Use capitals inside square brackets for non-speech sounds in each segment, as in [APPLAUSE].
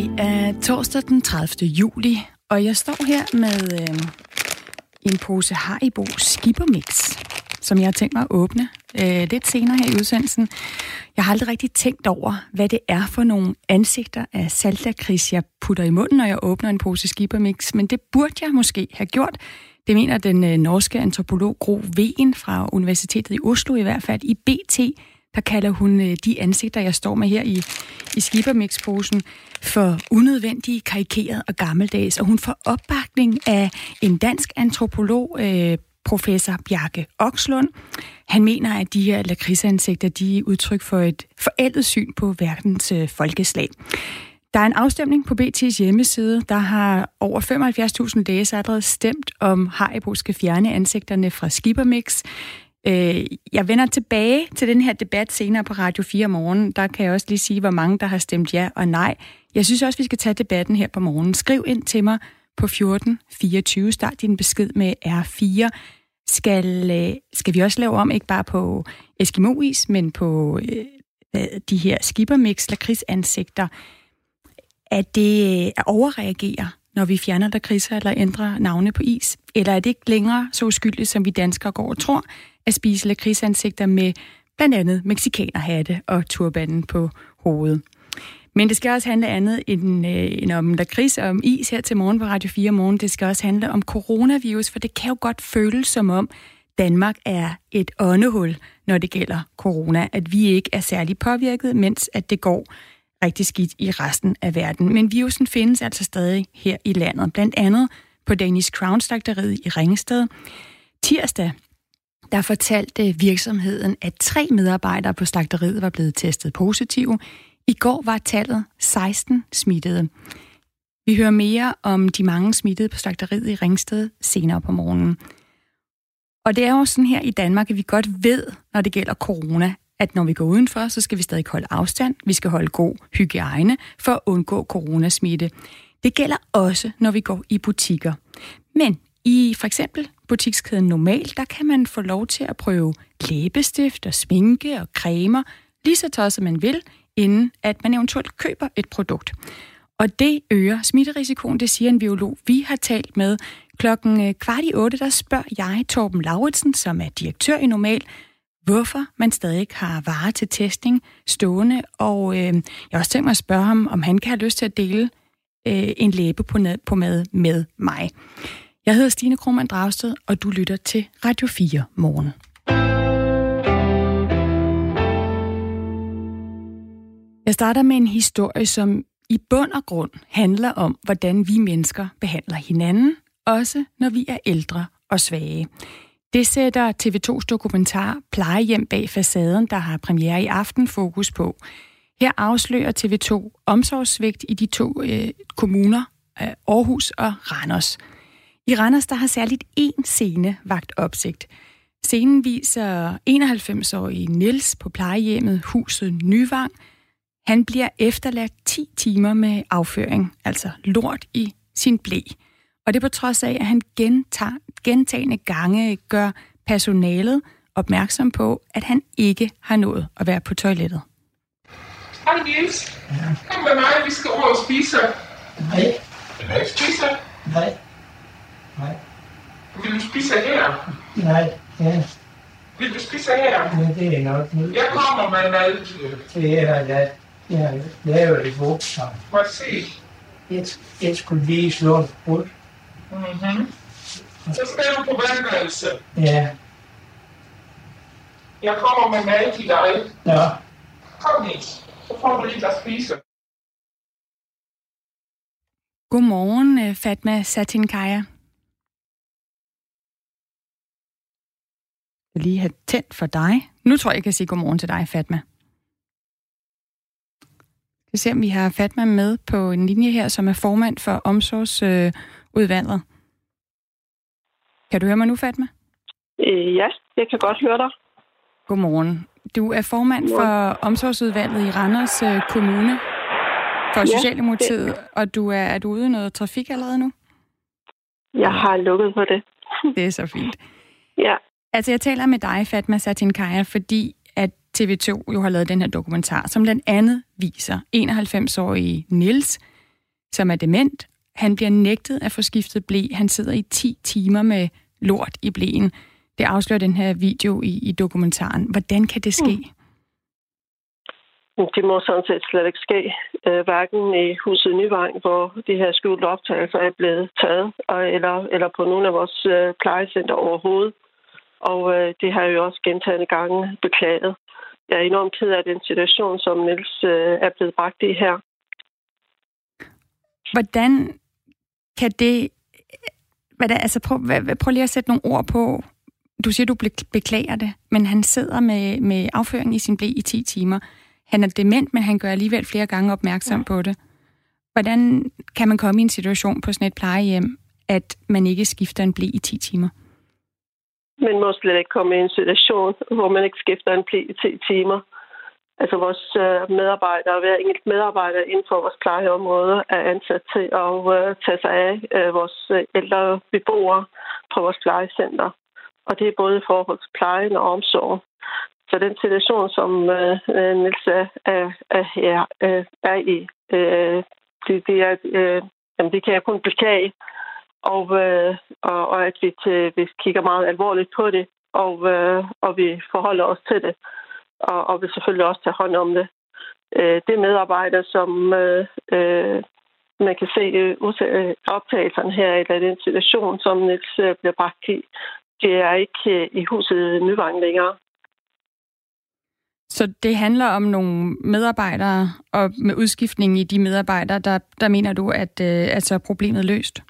Det er torsdag den 30. juli, og jeg står her med øh, en pose Haribo Skippermix, som jeg har tænkt mig at åbne øh, lidt senere her i udsendelsen. Jeg har aldrig rigtig tænkt over, hvad det er for nogle ansigter af saltakris, jeg putter i munden, når jeg åbner en pose Skippermix, men det burde jeg måske have gjort. Det mener den øh, norske antropolog Gro Ven fra Universitetet i Oslo i hvert fald i BT, der kalder hun øh, de ansigter, jeg står med her i, i skibermixposen, for unødvendige, karikeret og gammeldags. Og hun får opbakning af en dansk antropolog, øh, professor Bjarke Okslund. Han mener, at de her lakridsansigter, de er udtryk for et forældet syn på verdens øh, folkeslag. Der er en afstemning på BT's hjemmeside. Der har over 75.000 læsere allerede stemt om Haribo skal fjerne ansigterne fra Skibermix. Øh, jeg vender tilbage til den her debat senere på Radio 4 morgen. Der kan jeg også lige sige, hvor mange der har stemt ja og nej. Jeg synes også, vi skal tage debatten her på morgen. Skriv ind til mig på 1424. Start din besked med R4. Skal, øh, skal vi også lave om, ikke bare på Eskimois, men på øh, de her skippermix lakridsansigter, at det øh, at overreagere, når vi fjerner kriser eller ændrer navne på is? Eller er det ikke længere så uskyldigt, som vi danskere går og tror, at spise lakridsansigter med blandt andet mexikanerhatte og turbanen på hovedet? Men det skal også handle andet end, øh, end om lakrids og om is her til morgen på Radio 4 morgen. Det skal også handle om coronavirus, for det kan jo godt føles som om Danmark er et åndehul, når det gælder corona. At vi ikke er særlig påvirket, mens at det går rigtig skidt i resten af verden. Men virusen findes altså stadig her i landet, blandt andet på Danish Crown slagteriet i Ringsted. Tirsdag der fortalte øh, virksomheden, at tre medarbejdere på slagteriet var blevet testet positive. I går var tallet 16 smittede. Vi hører mere om de mange smittede på slagteriet i Ringsted senere på morgenen. Og det er jo sådan her i Danmark, at vi godt ved, når det gælder corona, at når vi går udenfor, så skal vi stadig holde afstand. Vi skal holde god hygiejne for at undgå coronasmitte. Det gælder også, når vi går i butikker. Men i for eksempel butikskæden Normal, der kan man få lov til at prøve læbestift og sminke og cremer, lige så tøj som man vil, inden at man eventuelt køber et produkt. Og det øger smitterisikoen, det siger en biolog, vi har talt med. Klokken øh, kvart i otte, der spørger jeg Torben Lauritsen, som er direktør i Normal, hvorfor man stadig ikke har varer til testing stående. Og øh, jeg har også tænkt mig at spørge ham, om han kan have lyst til at dele øh, en læbe på, ned, på mad med mig. Jeg hedder Stine Krohmann Dragsted, og du lytter til Radio 4 morgen. Jeg starter med en historie, som i bund og grund handler om, hvordan vi mennesker behandler hinanden, også når vi er ældre og svage. Det sætter TV2's dokumentar Plejehjem bag facaden, der har premiere i aften, fokus på. Her afslører TV2 omsorgssvigt i de to øh, kommuner, øh, Aarhus og Randers. I Randers der har særligt én scene vagt opsigt. Scenen viser 91-årige Niels på plejehjemmet Huset Nyvang. Han bliver efterladt 10 timer med afføring, altså lort i sin blæ. Og det på trods af, at han gentager, gentagende gange gør personalet opmærksom på, at han ikke har nået at være på toilettet. Hej Niels. Ja. Kom med mig, vi skal over og spise. Nej. Nej. Spise? Nej. Nej. Vil du spise her? Nej. Ja. Vil du spise her? ja det er nok nu. Jeg kommer med mad. Det er da. Jeg laver det godt. Så Må jeg se? jeg, jeg skulle lige slå et brud. Mm-hmm. Så skal du på vandværelse. Ja. Jeg kommer med mad til dig. Nå. Kom Niels. Så får du lidt at spise. Godmorgen, øh, Fatma Satinkaya. Jeg lige have tændt for dig. Nu tror jeg, jeg kan sige godmorgen til dig, Fatma. Vi se, om vi har Fatma med på en linje her, som er formand for omsorgsudvalget. Kan du høre mig nu, Fatma? Øh, ja, jeg kan godt høre dig. Godmorgen. Du er formand for omsorgsudvalget i Randers øh, Kommune for Ja, Socialdemokratiet, og du er, er du ude i noget trafik allerede nu? Jeg har lukket på det. [LAUGHS] Det er så fint. Ja, Altså, jeg taler med dig, Fatma Satinkaya, fordi at TV2 jo har lavet den her dokumentar, som blandt andet viser 91-årige Nils, som er dement. Han bliver nægtet at få skiftet blæ. Han sidder i 10 timer med lort i blæen. Det afslører den her video i, i dokumentaren. Hvordan kan det ske? Mm. Det må sådan set slet ikke ske. Øh, hverken i huset Nyvang, hvor de her skjulte optagelser er blevet taget, eller, eller på nogle af vores øh, plejecenter overhovedet. Og øh, det har jeg jo også gentagende gange beklaget. Jeg er enormt ked af den situation, som Niels er blevet bragt i her. Hvordan kan det... Hvad der, altså prøv, hvad, prøv lige at sætte nogle ord på. Du siger, du beklager det, men han sidder med, med afføring i sin blæ i 10 timer. Han er dement, men han gør alligevel flere gange opmærksom ja. på det. Hvordan kan man komme i en situation på sådan et plejehjem, at man ikke skifter en blæ i 10 timer? Man må slet ikke komme i en situation, hvor man ikke skifter en blæ i 10 timer. Altså vores øh, medarbejdere, hver enkelt medarbejder inden for vores plejeområde er ansat til at øh, tage sig af øh, vores ældre beboere på vores plejecenter. Og det er både i forhold til plejen og omsorg. Så den situation, som Niels er, er, er, er, er i, det, det, er, jamen det kan jeg kun beklage. Og, og, og at vi, til, vi kigger meget alvorligt på det, og, og vi forholder os til det og, og vil selvfølgelig også tage hånd om det. Øh, det medarbejder, som øh, øh, man kan se øh, øh optagelserne her, eller den situation, som Niels øh, bliver bragt i, det er ikke øh, i huset Nyvang længere. Så det handler om nogle medarbejdere, og med udskiftning i de medarbejdere, der, der mener du, at øh, altså problemet er løst?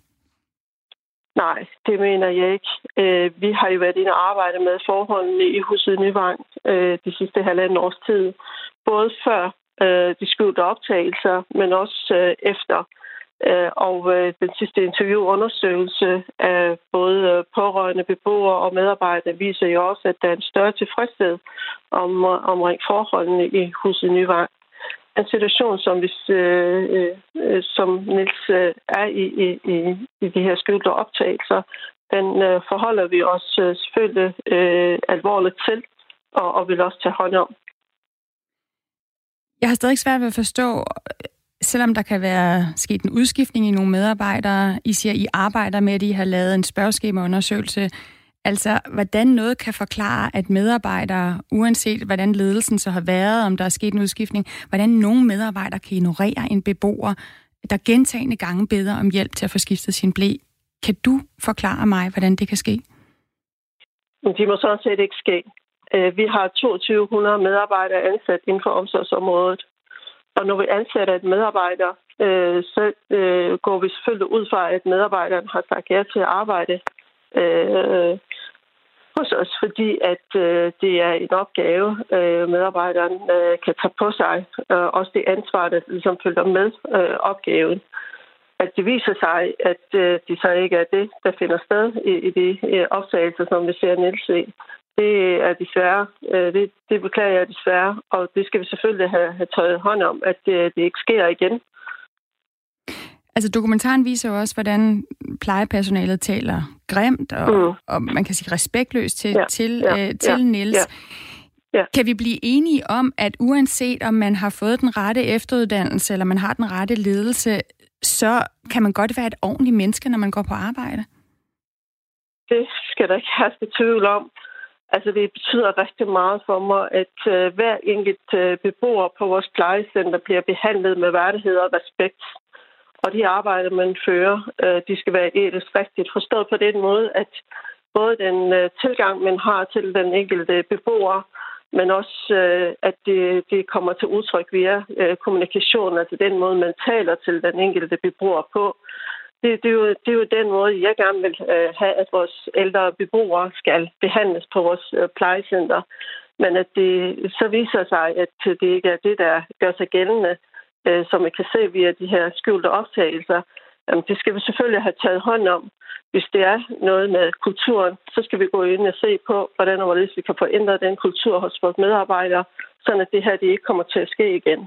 Nej, det mener jeg ikke. Øh, vi har jo været inde og arbejde med forholdene i huset Nyvang øh, de sidste halvanden års tid. Både før øh, de skjulte optagelser, men også øh, efter. Øh, og øh, den sidste interviewundersøgelse af både øh, pårørende beboere og medarbejdere viser jo også, at der er en større tilfredshed om, øh, omkring forholdene i huset Nyvang en situation, som, hvis, øh, øh, øh, som Nils øh, er i, i, i, i de her skjulte optagelser, den øh, forholder vi os øh, selvfølgelig øh, alvorligt til, og, og vil også tage hånd om. Jeg har stadig svært ved at forstå, selvom der kan være sket en udskiftning i nogle medarbejdere, I siger, I arbejder med, at I har lavet en spørgeskemaundersøgelse, Altså, hvordan noget kan forklare, at medarbejdere, uanset hvordan ledelsen så har været, om der er sket en udskiftning, hvordan nogle medarbejdere kan ignorere en beboer, der gentagende gange beder om hjælp til at få skiftet sin blæ. Kan du forklare mig, hvordan det kan ske? De må sådan set ikke ske. Øh, vi har 2200 medarbejdere ansat inden for omsorgsområdet. Og når vi ansætter et medarbejder, øh, så øh, går vi selvfølgelig ud fra, at medarbejderen har sagt ja til at arbejde øh, hos os, fordi at øh, det er en opgave, øh, medarbejderen øh, kan tage på sig. Øh, også det ansvar, der ligesom følger med øh, opgaven. At det viser sig, at øh, det så ikke er det, der finder sted i, i de øh, optagelser, som vi ser Niels i. Det er desværre, øh, det, det beklager jeg desværre, og det skal vi selvfølgelig have, have taget hånd om, at øh, det ikke sker igen. Altså dokumentaren viser jo også, hvordan plejepersonalet taler grimt og, mm. og man kan sige respektløst til, ja, til, ja, øh, til ja, Niels. Ja. Ja. Kan vi blive enige om, at uanset om man har fået den rette efteruddannelse, eller man har den rette ledelse, så kan man godt være et ordentligt menneske, når man går på arbejde? Det skal der ikke have tvivl om. Altså, det betyder rigtig meget for mig, at uh, hver enkelt uh, beboer på vores plejecenter bliver behandlet med værdighed og respekt og de arbejder, man fører, øh, de skal være etisk rigtigt forstået på den måde, at både den øh, tilgang, man har til den enkelte beboer, men også, øh, at det, det kommer til udtryk via øh, kommunikation, altså den måde, man taler til den enkelte beboer på. Det, det, er, jo, det er jo den måde, jeg gerne vil have, at vores ældre beboere skal behandles på vores plejecenter. Men at det så viser sig, at det ikke er det, der gør sig gældende, øh, som vi kan se via de her skjulte optagelser, jamen, det skal vi selvfølgelig have taget hånd om. Hvis det er noget med kulturen, så skal vi gå ind og se på, hvordan og hvorledes vi kan få ændret den kultur hos vores medarbejdere, så det her det ikke kommer til at ske igen.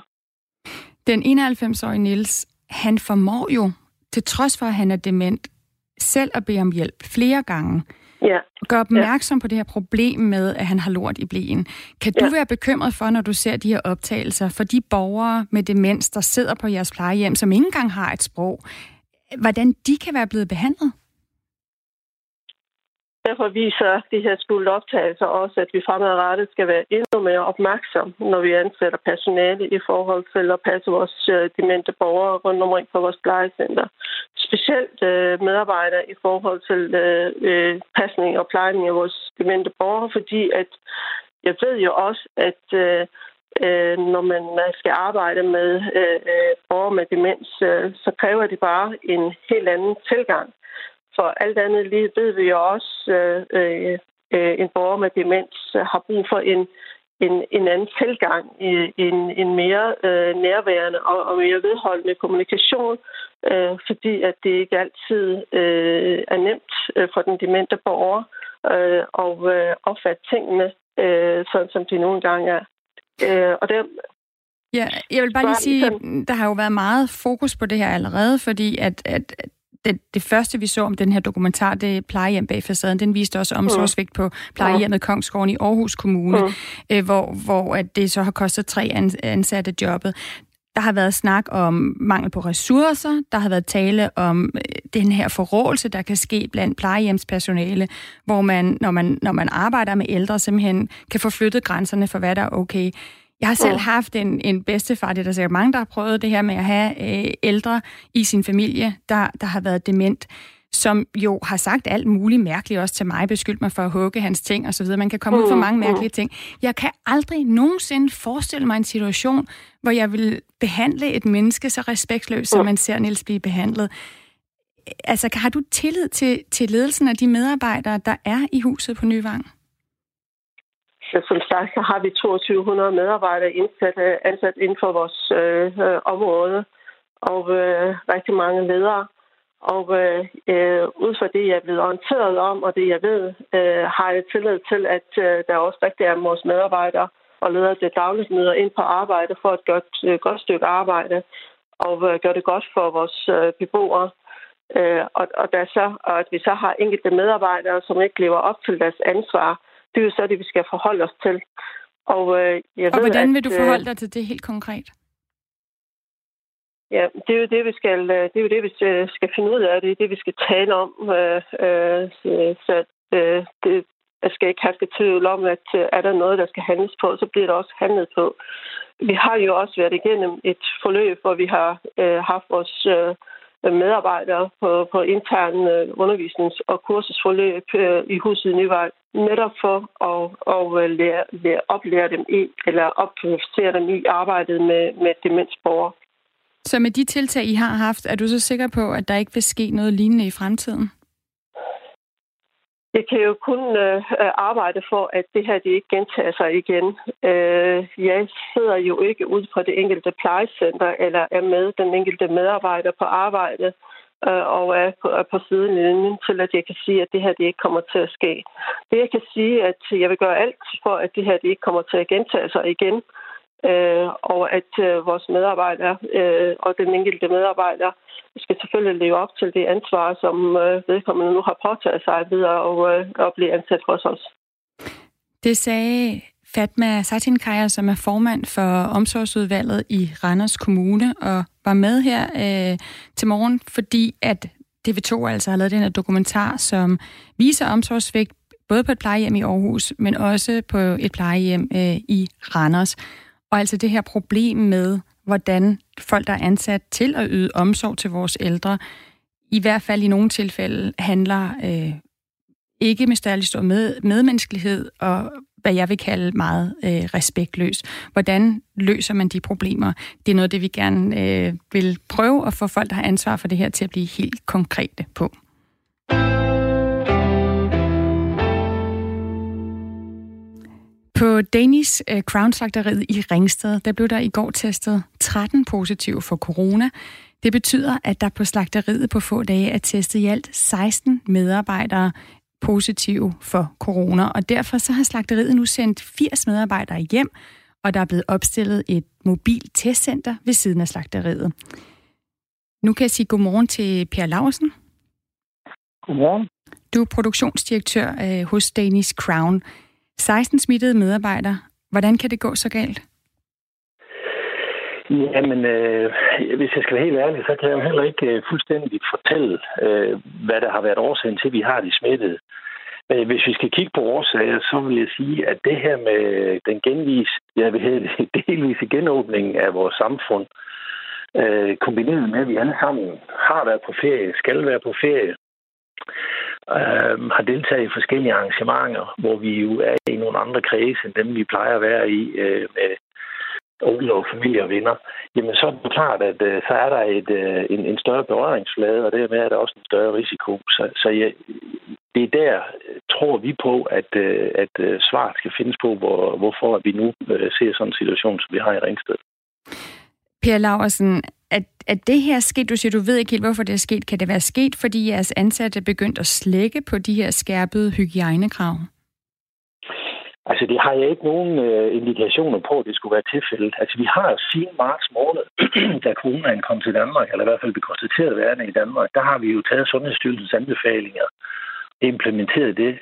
Den 91-årige Nils, han formår jo, til trods for at han er dement, selv at bede om hjælp flere gange ja. gør opmærksom ja. på det her problem med, at han har lort i blæen. Kan du ja. være bekymret for, når du ser de her optagelser, for de borgere med demens, der sidder på jeres plejehjem, som ikke engang har et sprog, hvordan de kan være blevet behandlet? Derfor viser de her skoleoptagelser også, at vi fremadrettet skal være endnu mere opmærksom, når vi ansætter personale i forhold til at passe vores øh, demente borgere rundt omkring på vores plejecenter. Specielt øh, medarbejdere i forhold til øh, øh, pasning og plejning af vores demente borgere, fordi at jeg ved jo også, at øh, øh, når man skal arbejde med øh, øh, borgere med demens, øh, så kræver det bare en helt anden tilgang. For alt andet lige ved vi jo også, øh, øh, øh, en borger med demens har brug for en, en, en anden tilgang, en, en mere øh, nærværende og, og mere vedholdende kommunikation, øh, fordi at det ikke altid øh, er nemt øh, for den demente borger øh, og øh, opfatte tingene, øh, sådan som de nogle gange er. Øh, og det, Ja, jeg vil bare lige sige, at der har jo været meget fokus på det her allerede, fordi at, at det, det første, vi så om den her dokumentar, det er plejehjem bag facaden, den viste også omsorgsvigt på plejehjemmet Kongsgården i Aarhus Kommune, mm. øh, hvor, hvor at det så har kostet tre ansatte jobbet. Der har været snak om mangel på ressourcer, der har været tale om øh, den her forrådelse, der kan ske blandt plejehjemspersonale, hvor man, når man, når man arbejder med ældre, simpelthen kan få flyttet grænserne for, hvad der er okay. Jeg har selv haft en, en bedstefar, det er der sikkert mange, der har prøvet det her med at have øh, ældre i sin familie, der, der har været dement som jo har sagt alt muligt mærkeligt også til mig, beskyldt mig for at hugge hans ting osv. Man kan komme ud for mm, mange mm. mærkelige ting. Jeg kan aldrig nogensinde forestille mig en situation, hvor jeg vil behandle et menneske så respektløst, som man ser Niels blive behandlet. Altså, har du tillid til, til ledelsen af de medarbejdere, der er i huset på Nyvang? Som sagt, så har vi 2200 medarbejdere indsat, øh, ansat inden for vores øh, øh, område, og øh, rigtig mange ledere. Og øh, øh, ud fra det, jeg er blevet orienteret om, og det, jeg ved, øh, har jeg tillid til, at øh, der også rigtig er vores medarbejdere og ledere til dagligt møder ind på arbejde for et godt, øh, godt stykke arbejde, og øh, gøre det godt for vores øh, beboere. Øh, og, og, der så, og at vi så har enkelte medarbejdere, som ikke lever op til deres ansvar, det er jo så det, vi skal forholde os til. Og, øh, jeg og ved, hvordan vil du øh, forholde dig til det helt konkret? Ja, det er jo det, vi skal, øh, det er jo det, vi skal finde ud af. Det er det, vi skal tale om. Øh, øh, så øh, det, jeg skal ikke have tvivl om, at er der noget, der skal handles på, så bliver der også handlet på. Vi har jo også været igennem et forløb, hvor vi har øh, haft vores øh, Øh, medarbejdere på, på intern øh, undervisnings- og kursusforløb øh, i huset i Nyvej, netop for at, at lære, lære, oplære dem i, eller opkvalificere dem i arbejdet med, med demensborgere. Så med de tiltag, I har haft, er du så sikker på, at der ikke vil ske noget lignende i fremtiden? Jeg kan jo kun øh, arbejde for, at det her det ikke gentager sig igen. Øh, jeg sidder jo ikke ude på det enkelte plejecenter, eller er med den enkelte medarbejder på arbejde, øh, og er på, er på sidelinjen til, at jeg kan sige, at det her det ikke kommer til at ske. Det jeg kan sige, at jeg vil gøre alt for, at det her det ikke kommer til at gentage sig igen, øh, øh, og at øh, vores medarbejdere øh, og den enkelte medarbejder skal selvfølgelig leve op til det ansvar, som øh, vedkommende nu har påtaget sig videre og, øh, at blive ansat hos os. Det sagde Fatma Satinkaya, som er formand for omsorgsudvalget i Randers Kommune, og var med her øh, til morgen, fordi at TV2 altså har lavet den her dokumentar, som viser omsorgsvægt både på et plejehjem i Aarhus, men også på et plejehjem øh, i Randers. Og altså det her problem med, hvordan folk, der er ansat til at yde omsorg til vores ældre, i hvert fald i nogle tilfælde handler øh, ikke med særlig stor med, medmenneskelighed og hvad jeg vil kalde meget øh, respektløs. Hvordan løser man de problemer? Det er noget, det vi gerne øh, vil prøve at få folk, der har ansvar for det her, til at blive helt konkrete på. På Danish uh, Crown Slagteriet i Ringsted, der blev der i går testet 13 positive for corona. Det betyder, at der på slagteriet på få dage er testet i alt 16 medarbejdere positive for corona, og derfor så har slagteriet nu sendt 80 medarbejdere hjem, og der er blevet opstillet et mobilt testcenter ved siden af slagteriet. Nu kan jeg sige godmorgen til Per Larsen. Godmorgen. Du er produktionsdirektør øh, hos Danish Crown. 16 smittede medarbejdere. Hvordan kan det gå så galt? Jamen, øh, hvis jeg skal være helt ærlig, så kan jeg jo heller ikke øh, fuldstændig fortælle, øh, hvad der har været årsagen til, at vi har de smittede. Men hvis vi skal kigge på årsager, så vil jeg sige, at det her med den genvis, jeg vil det, [LAUGHS] delvise genåbning af vores samfund, øh, kombineret med, at vi alle sammen har været på ferie, skal være på ferie, øh, har deltaget i forskellige arrangementer, hvor vi jo er i nogle andre kredse, end dem vi plejer at være i øh, med onkel og familie og venner, jamen så er det klart, at øh, så er der et, øh, en, en større berøringsflade, og dermed er der også en større risiko. Så, så jeg, det er der, tror vi på, at, øh, at øh, svaret skal findes på, hvor, hvorfor vi nu øh, ser sådan en situation, som vi har i Ringsted. Per Laversen, at, at det her sket, du siger, du ved ikke helt, hvorfor det er sket. Kan det være sket, fordi jeres ansatte er begyndt at slække på de her skærpede hygiejnekrav? Altså, det har jeg ikke nogen øh, indikationer på, at det skulle være tilfældet. Altså, vi har siden marts måned, [CLEARS THROAT] da coronaen kom til Danmark, eller i hvert fald blev konstateret værende i Danmark, der har vi jo taget Sundhedsstyrelsens anbefalinger, implementeret det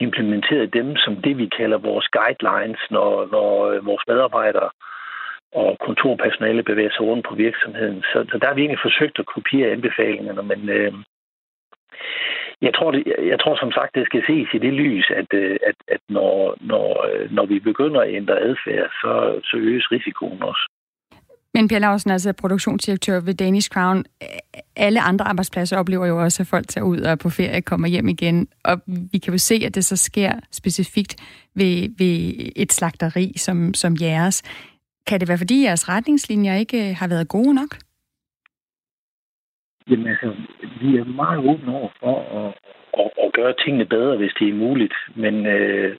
implementeret dem som det, vi kalder vores guidelines, når, når øh, vores medarbejdere og kontorpersonale bevæger sig rundt på virksomheden. Så, så der har vi egentlig forsøgt at kopiere anbefalingerne, men øh, jeg tror, det, jeg tror som sagt, det skal ses i det lys, at, øh, at, at når, når, øh, når vi begynder at ændre adfærd, så, så øges risikoen også. Men Per Larsen, altså produktionsdirektør ved Danish Crown, alle andre arbejdspladser oplever jo også, at folk tager ud og på ferie kommer hjem igen. Og vi kan jo se, at det så sker specifikt ved, ved et slagteri som, som jeres. Kan det være, fordi jeres retningslinjer ikke øh, har været gode nok? Jamen altså, vi er meget åbne over for at, at, at gøre tingene bedre, hvis det er muligt. Men øh,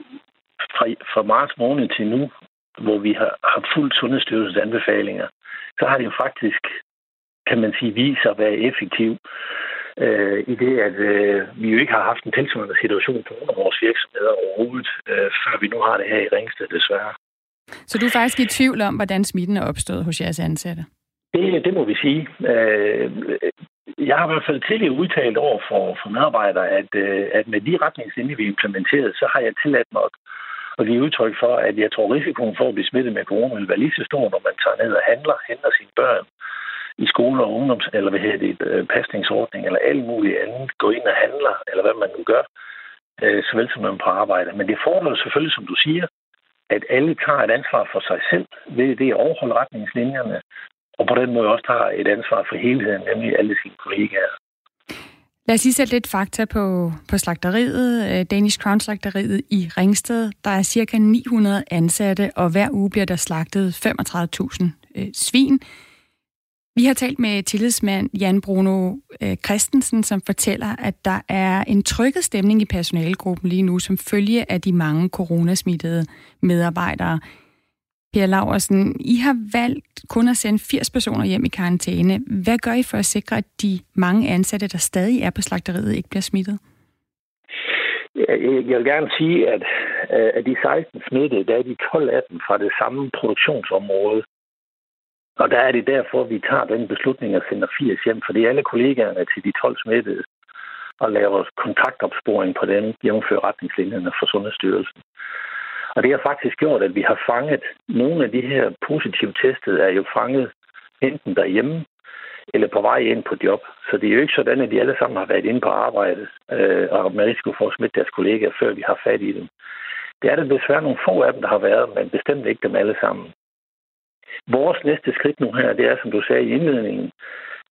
fra, fra marts måned til nu, hvor vi har, har fuldt Sundhedsstyrelsens anbefalinger, så har det jo faktisk, kan man sige, vist sig at være effektiv øh, i det, at øh, vi jo ikke har haft en tilsvarende situation på nogle af vores virksomheder overhovedet, øh, før vi nu har det her i Ringsted, desværre. Så du er faktisk i tvivl om, hvordan smitten er opstået hos jeres ansatte? Det, det må vi sige. Øh, jeg har i hvert fald tidligere udtalt over for, for medarbejdere, at, øh, at med de retningslinjer, vi implementerede, så har jeg tilladt mig at give udtryk for, at jeg tror, risikoen for at blive smittet med corona vil være lige så stor, når man tager ned og handler, henter sine børn i skole og ungdoms, eller hvad hedder det, øh, pasningsordning, eller alt muligt andet, gå ind og handler, eller hvad man nu gør, øh, såvel som man på arbejde. Men det fordrer selvfølgelig, som du siger, at alle tager et ansvar for sig selv ved det at overholde retningslinjerne, og på den måde også tager et ansvar for helheden, nemlig alle sine kollegaer. Lad os lige sætte lidt fakta på, på slagteriet, øh, Danish Crown slagteriet i Ringsted. Der er cirka 900 ansatte, og hver uge bliver der slagtet 35.000 øh, svin. Vi har talt med tillidsmand Jan Bruno øh, Christensen, som fortæller, at der er en trykket stemning i personalegruppen lige nu, som følge af de mange coronasmittede medarbejdere. Per Laversen, I har valgt kun at sende 80 personer hjem i karantæne. Hvad gør I for at sikre, at de mange ansatte, der stadig er på slagteriet, ikke bliver smittet? Jeg vil gerne sige, at øh, af de 16 smittede, der er de 12 af dem fra det samme produktionsområde. Og der er det derfor, vi tager den beslutning at sende 80 hjem, fordi alle kollegaerne til de 12 smittede og laver kontaktopsporing på dem, jævnfører retningslinjerne for Sundhedsstyrelsen. Og det har faktisk gjort, at vi har fanget nogle af de her positive testede, er jo fanget enten derhjemme eller på vej ind på job. Så det er jo ikke sådan, at de alle sammen har været inde på arbejde øh, og med risiko for at smitte deres kollegaer, før vi har fat i dem. Det er der desværre nogle få af dem, der har været, men bestemt ikke dem alle sammen. Vores næste skridt nu her, det er, som du sagde i indledningen,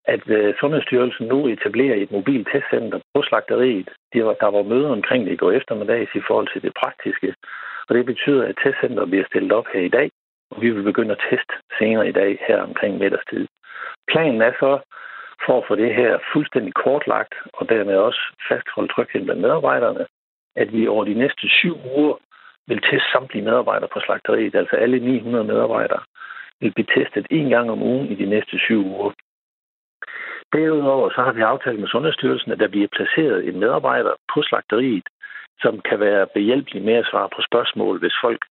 at øh, Sundhedsstyrelsen nu etablerer et mobilt testcenter på slagteriet. Der var møder omkring det i går eftermiddag i forhold til det praktiske. Og det betyder, at testcenteret bliver stillet op her i dag, og vi vil begynde at teste senere i dag her omkring middagstid. Planen er så, for at få det her fuldstændig kortlagt, og dermed også fastholde trygheden blandt medarbejderne, at vi over de næste syv uger vil teste samtlige medarbejdere på slagteriet, altså alle 900 medarbejdere, vil blive testet en gang om ugen i de næste syv uger. Derudover så har vi aftalt med Sundhedsstyrelsen, at der bliver placeret en medarbejder på slagteriet, som kan være behjælpelig med at svare på spørgsmål, hvis folk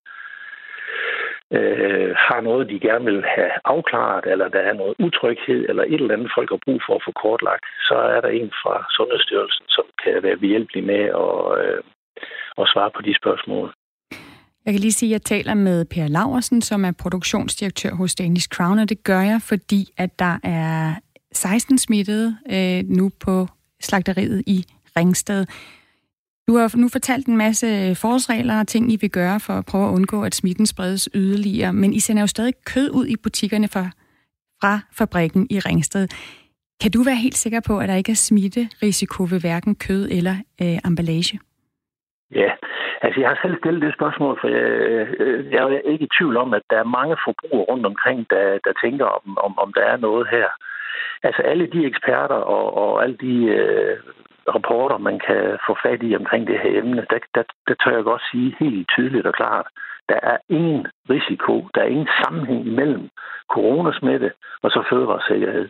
øh, har noget, de gerne vil have afklaret, eller der er noget utryghed, eller et eller andet, folk har brug for at få kortlagt, så er der en fra Sundhedsstyrelsen, som kan være behjælpelig med at, øh, at svare på de spørgsmål. Jeg kan lige sige, at jeg taler med Per Laversen, som er produktionsdirektør hos Danish Crown, og det gør jeg, fordi at der er 16 smittede øh, nu på slagteriet i Ringsted. Du har nu fortalt en masse forholdsregler og ting, I vil gøre for at prøve at undgå, at smitten spredes yderligere, men I sender jo stadig kød ud i butikkerne fra, fra fabrikken i Ringsted. Kan du være helt sikker på, at der ikke er smitterisiko ved hverken kød eller øh, emballage? Ja, altså jeg har selv stillet det spørgsmål, for jeg, øh, jeg er ikke i tvivl om, at der er mange forbrugere rundt omkring, der, der tænker, om, om, om der er noget her. Altså alle de eksperter og, og alle de øh, rapporter, man kan få fat i omkring det her emne, der, der, der tør jeg godt sige helt tydeligt og klart, der er ingen risiko, der er ingen sammenhæng imellem coronasmitte og så fødevaresikkerhed.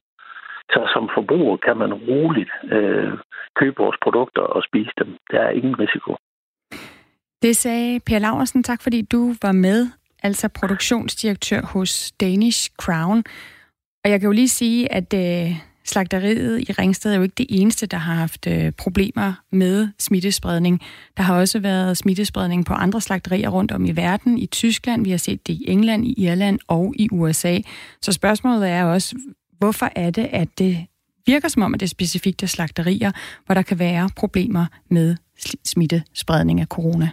Så som forbruger kan man roligt øh, købe vores produkter og spise dem. Der er ingen risiko. Det sagde Per Laversen. Tak fordi du var med, altså produktionsdirektør hos Danish Crown. Og jeg kan jo lige sige, at øh, slagteriet i Ringsted er jo ikke det eneste, der har haft øh, problemer med smittespredning. Der har også været smittespredning på andre slagterier rundt om i verden, i Tyskland, vi har set det i England, i Irland og i USA. Så spørgsmålet er også, hvorfor er det, at det virker som om, at det er specifikt er slagterier, hvor der kan være problemer med smittespredning af corona.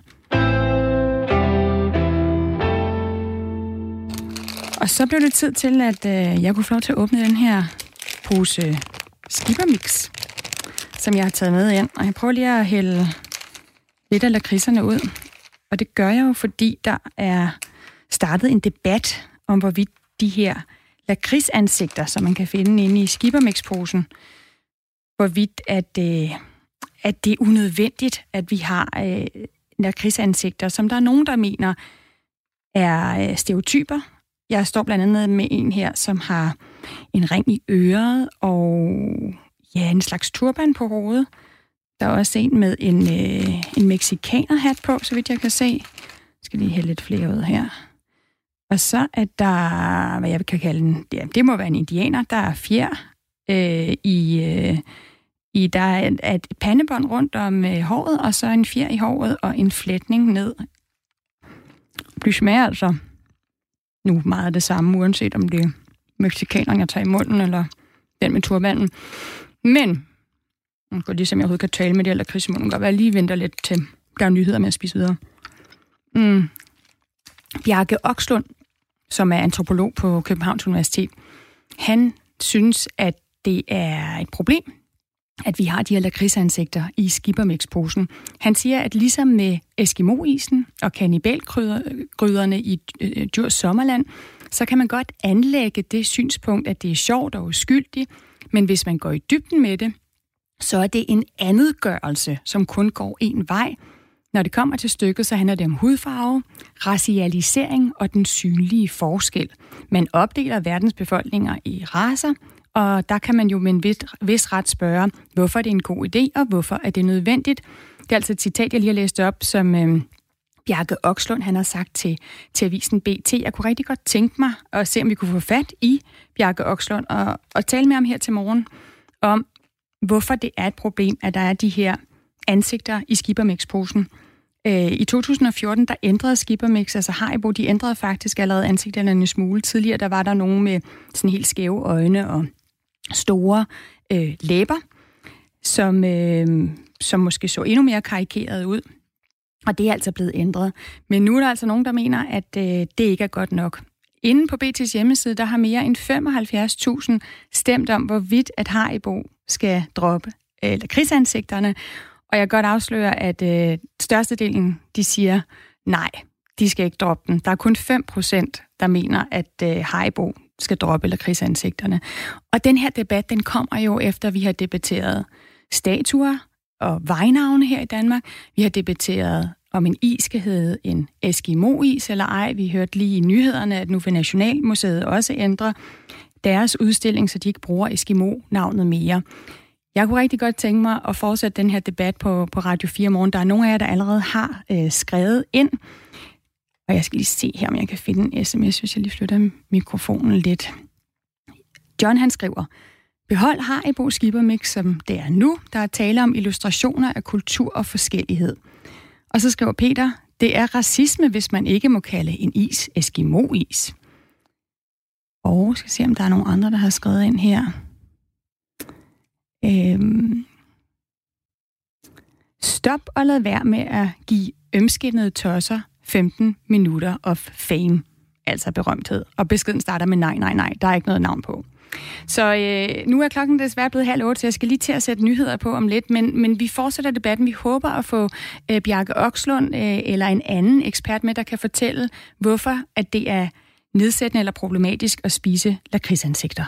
Og så blev det tid til, at øh, jeg kunne få lov til at åbne den her pose skibermix, som jeg har taget med ind. Og jeg prøver lige at hælde lidt af lakridserne ud. Og det gør jeg jo, fordi der er startet en debat om, hvorvidt de her lakridsansigter, som man kan finde inde i skibermixposen, hvorvidt at, øh, at det er unødvendigt, at vi har øh, lakridsansigter, som der er nogen, der mener er øh, stereotyper, jeg står blandt andet med en her, som har en ring i øret og ja, en slags turban på hovedet. Der er også en med en, øh, en mexikanerhat på, så vidt jeg kan se. Jeg skal lige hælde lidt flere ud her. Og så er der, hvad jeg kan kalde den, ja, det må være en indianer, der er fjer øh, i, øh, i, der er et, et pandebånd rundt om øh, håret, og så en fjer i håret og en flætning ned. Det smager altså nu meget det samme, uanset om det er mexikaneren, jeg tager i munden, eller den med turbanen. Men, nu går lige som jeg overhovedet kan tale med det, eller Chris Munden, godt være lige venter lidt til, der er nyheder med at spise videre. Mm. Bjarke Okslund, som er antropolog på Københavns Universitet, han synes, at det er et problem, at vi har de her lakridsansigter i skibermixposen. Han siger, at ligesom med Eskimo-isen og kanibalgryderne i øh, Djurs Sommerland, så kan man godt anlægge det synspunkt, at det er sjovt og uskyldigt, men hvis man går i dybden med det, så er det en andetgørelse, som kun går en vej. Når det kommer til stykket, så handler det om hudfarve, racialisering og den synlige forskel. Man opdeler verdens befolkninger i raser, og der kan man jo med en vis, vis ret spørge, hvorfor det er en god idé, og hvorfor er det nødvendigt. Det er altså et citat, jeg lige har læst op, som øh, Bjarke Okslund han har sagt til, til avisen BT. Jeg kunne rigtig godt tænke mig at se, om vi kunne få fat i Bjarke Okslund og, og tale med ham her til morgen om, hvorfor det er et problem, at der er de her ansigter i skippermix-posen. Øh, I 2014, der ændrede Skippermix, altså Haribo, de ændrede faktisk allerede ansigterne en smule. Tidligere, der var der nogen med sådan helt skæve øjne og store øh, læber, som, øh, som måske så endnu mere karikeret ud. Og det er altså blevet ændret. Men nu er der altså nogen, der mener, at øh, det ikke er godt nok. Inden på BT's hjemmeside, der har mere end 75.000 stemt om, hvorvidt at Haribo skal droppe øh, eller krigsansigterne. Og jeg kan godt afsløre, at øh, størstedelen, de siger nej, de skal ikke droppe den. Der er kun 5 procent, der mener, at øh, Haribo skal droppe eller krigsansigterne. Og den her debat, den kommer jo efter, vi har debatteret statuer og vejnavne her i Danmark. Vi har debatteret, om en is skal hedde en Eskimo-is eller ej. Vi hørte lige i nyhederne, at nu vil Nationalmuseet også ændre deres udstilling, så de ikke bruger Eskimo-navnet mere. Jeg kunne rigtig godt tænke mig at fortsætte den her debat på, på Radio 4 morgen. Der er nogle af jer, der allerede har øh, skrevet ind. Og jeg skal lige se her, om jeg kan finde en sms, hvis jeg lige flytter mikrofonen lidt. John han skriver, Behold Haribo Skibermix, som det er nu. Der er tale om illustrationer af kultur og forskellighed. Og så skriver Peter, det er racisme, hvis man ikke må kalde en is Eskimo-is. Og skal se, om der er nogle andre, der har skrevet ind her. Øhm. Stop og lad være med at give ømskinnede tosser 15 minutter of fame, altså berømthed. Og beskeden starter med nej, nej, nej. Der er ikke noget navn på. Så øh, nu er klokken desværre blevet halv otte, så jeg skal lige til at sætte nyheder på om lidt, men, men vi fortsætter debatten. Vi håber at få øh, Bjarke Okslund øh, eller en anden ekspert med, der kan fortælle, hvorfor at det er nedsættende eller problematisk at spise lakridsansigter.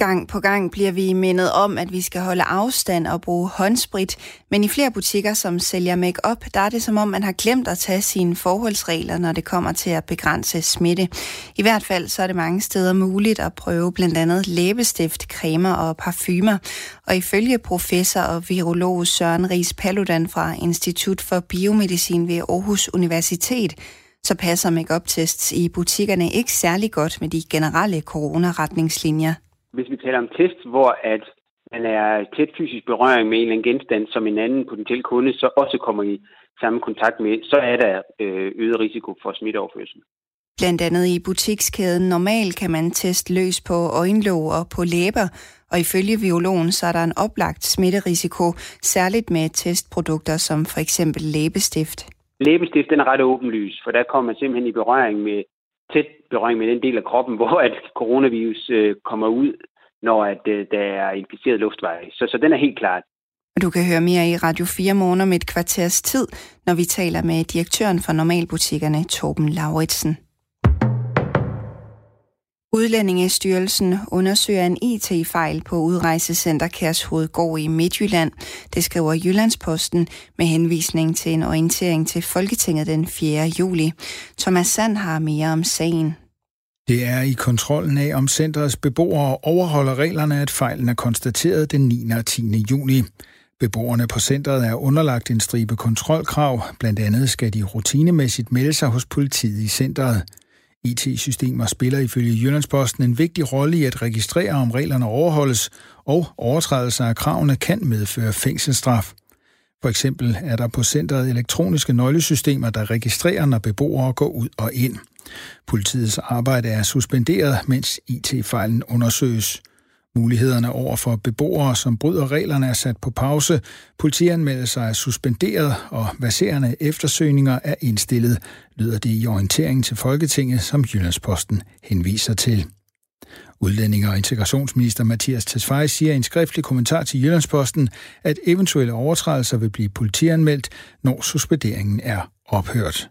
Gang på gang bliver vi mindet om, at vi skal holde afstand og bruge håndsprit, men i flere butikker, som sælger makeup, der er det som om, man har glemt at tage sine forholdsregler, når det kommer til at begrænse smitte. I hvert fald så er det mange steder muligt at prøve blandt andet læbestift, cremer og parfumer. Og ifølge professor og virolog Søren Ries Paludan fra Institut for Biomedicin ved Aarhus Universitet, så passer make-up-tests i butikkerne ikke særlig godt med de generelle coronaretningslinjer. Hvis vi taler om test, hvor at man er tæt fysisk berøring med en eller anden genstand, som en anden potentiel kunde så også kommer i samme kontakt med, så er der øh, øget risiko for smitteoverførsel. Blandt andet i butikskæden Normal kan man teste løs på øjenlåg og på læber, og ifølge biologen så er der en oplagt smitterisiko, særligt med testprodukter som for eksempel læbestift. Læbestift den er ret åbenlys, for der kommer man simpelthen i berøring med tæt berøring med den del af kroppen, [LAUGHS] hvor at coronavirus øh, kommer ud, når at, øh, der er inficeret luftveje. Så, så den er helt klart. Du kan høre mere i Radio 4 morgen om et kvarters tid, når vi taler med direktøren for Normalbutikkerne, Torben Lauritsen. Udlændingestyrelsen undersøger en IT-fejl på udrejsecenter Kærshovedgård i Midtjylland. Det skriver Jyllandsposten med henvisning til en orientering til Folketinget den 4. juli. Thomas Sand har mere om sagen. Det er i kontrollen af, om centrets beboere overholder reglerne, at fejlen er konstateret den 9. og 10. juni. Beboerne på centret er underlagt en stribe kontrolkrav. Blandt andet skal de rutinemæssigt melde sig hos politiet i centret. IT-systemer spiller ifølge Jyllandsposten en vigtig rolle i at registrere, om reglerne overholdes, og overtrædelser af kravene kan medføre fængselsstraf. For eksempel er der på centret elektroniske nøglesystemer, der registrerer, når beboere går ud og ind. Politiets arbejde er suspenderet, mens IT-fejlen undersøges. Mulighederne over for beboere, som bryder reglerne, er sat på pause. Politianmeldelser er suspenderet, og baserende eftersøgninger er indstillet, lyder det i orienteringen til Folketinget, som Jyllandsposten henviser til. Udlændinge- og integrationsminister Mathias Tesfaye siger i en skriftlig kommentar til Jyllandsposten, at eventuelle overtrædelser vil blive politianmeldt, når suspenderingen er ophørt.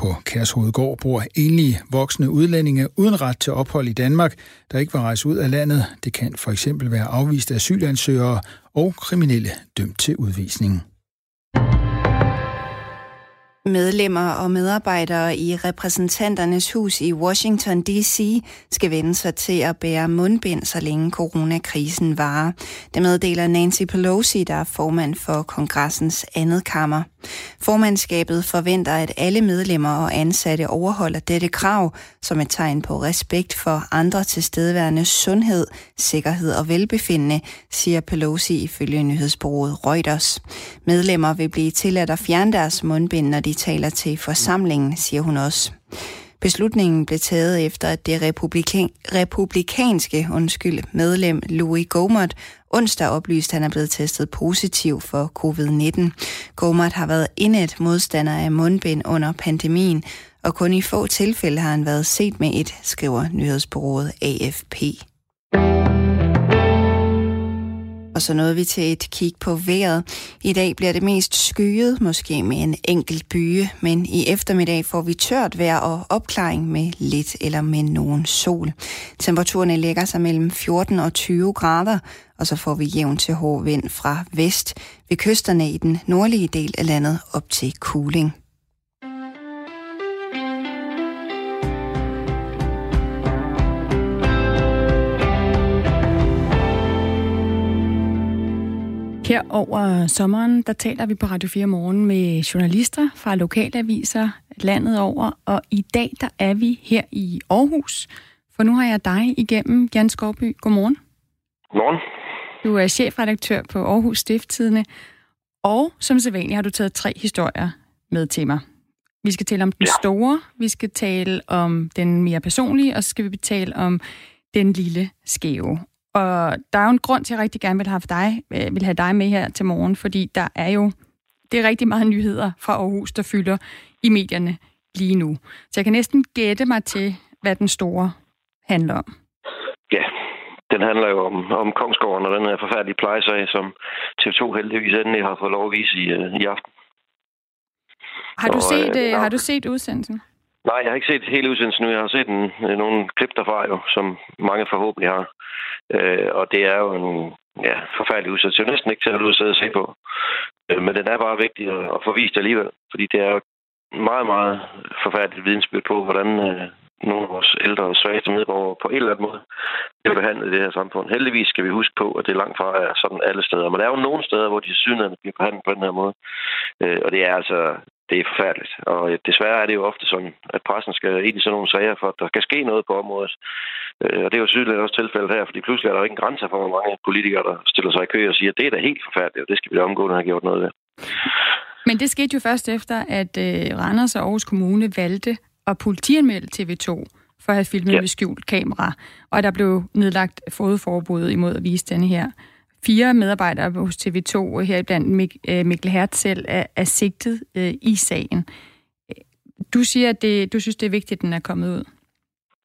På Kærshovedgård bor enlige voksne udlændinge uden ret til ophold i Danmark, der ikke var rejst ud af landet. Det kan for eksempel være afviste asylansøgere og kriminelle dømt til udvisning. Medlemmer og medarbejdere i repræsentanternes hus i Washington D.C. skal vende sig til at bære mundbind, så længe coronakrisen varer. Det meddeler Nancy Pelosi, der er formand for kongressens andet kammer. Formandskabet forventer, at alle medlemmer og ansatte overholder dette krav som et tegn på respekt for andre tilstedeværende sundhed, sikkerhed og velbefindende, siger Pelosi ifølge nyhedsbureauet Reuters. Medlemmer vil blive tilladt at fjerne deres mundbind, når de taler til forsamlingen, siger hun også. Beslutningen blev taget efter, at det republikan- republikanske undskyld, medlem Louis Gomert onsdag oplyste, at han er blevet testet positiv for covid-19. Gomert har været indet modstander af mundbind under pandemien, og kun i få tilfælde har han været set med et, skriver nyhedsbureauet AFP. Og så nåede vi til et kig på vejret. I dag bliver det mest skyet, måske med en enkelt byge, men i eftermiddag får vi tørt vejr og opklaring med lidt eller med nogen sol. Temperaturerne lægger sig mellem 14 og 20 grader, og så får vi jævn til hård vind fra vest ved kysterne i den nordlige del af landet op til Kuling. Her over sommeren, der taler vi på Radio 4 morgen med journalister fra lokalaviser landet over, og i dag der er vi her i Aarhus, for nu har jeg dig igennem, Jan Skovby. Godmorgen. Godmorgen. Du er chefredaktør på Aarhus Stifttidene, og som sædvanligt har du taget tre historier med til mig. Vi skal tale om den store, vi skal tale om den mere personlige, og så skal vi tale om den lille skæve. Og der er jo en grund til, at jeg rigtig gerne vil have dig, øh, vil have dig med her til morgen, fordi der er jo det er rigtig meget nyheder fra Aarhus, der fylder i medierne lige nu. Så jeg kan næsten gætte mig til, hvad den store handler om. Ja, den handler jo om, om Kongsgården og den her forfærdelige plejesag, som TV2 heldigvis endelig har fået lov at vise i, øh, i aften. Har du, og, set, øh, har du set udsendelsen? Nej, jeg har ikke set hele udsendelsen nu. Jeg har set en, øh, nogle klip derfra jo, som mange forhåbentlig har. Øh, og det er jo en ja, forfærdelig udsendelse. Det er næsten ikke til at ud og se på. Øh, men den er bare vigtig at, at få vist alligevel. Fordi det er jo meget, meget forfærdeligt vidensbyrd på, hvordan øh, nogle af vores ældre og svageste medborgere på en eller anden måde bliver behandlet i det her samfund. Heldigvis skal vi huske på, at det langt fra er sådan alle steder. Men der er jo nogle steder, hvor de synligheden bliver behandlet på den her måde. Øh, og det er altså det er forfærdeligt. Og øh, desværre er det jo ofte sådan, at pressen skal ind i sådan nogle sager, for at der kan ske noget på området. Øh, og det er jo tydeligt også tilfældet her, fordi pludselig er der ikke en grænse for, hvor mange politikere, der stiller sig i kø og siger, at det er da helt forfærdeligt, og det skal vi da omgående have gjort noget ved. Men det skete jo først efter, at øh, Randers og Aarhus Kommune valgte at politianmelde TV2 for at have filmet ja. med skjult kamera, og der blev nedlagt fodforbud imod at vise denne her Fire medarbejdere hos TV2, heriblandt Mik- øh, Mikkel Hertz selv, er, er sigtet øh, i sagen. Du siger, at det, du synes, det er vigtigt, at den er kommet ud.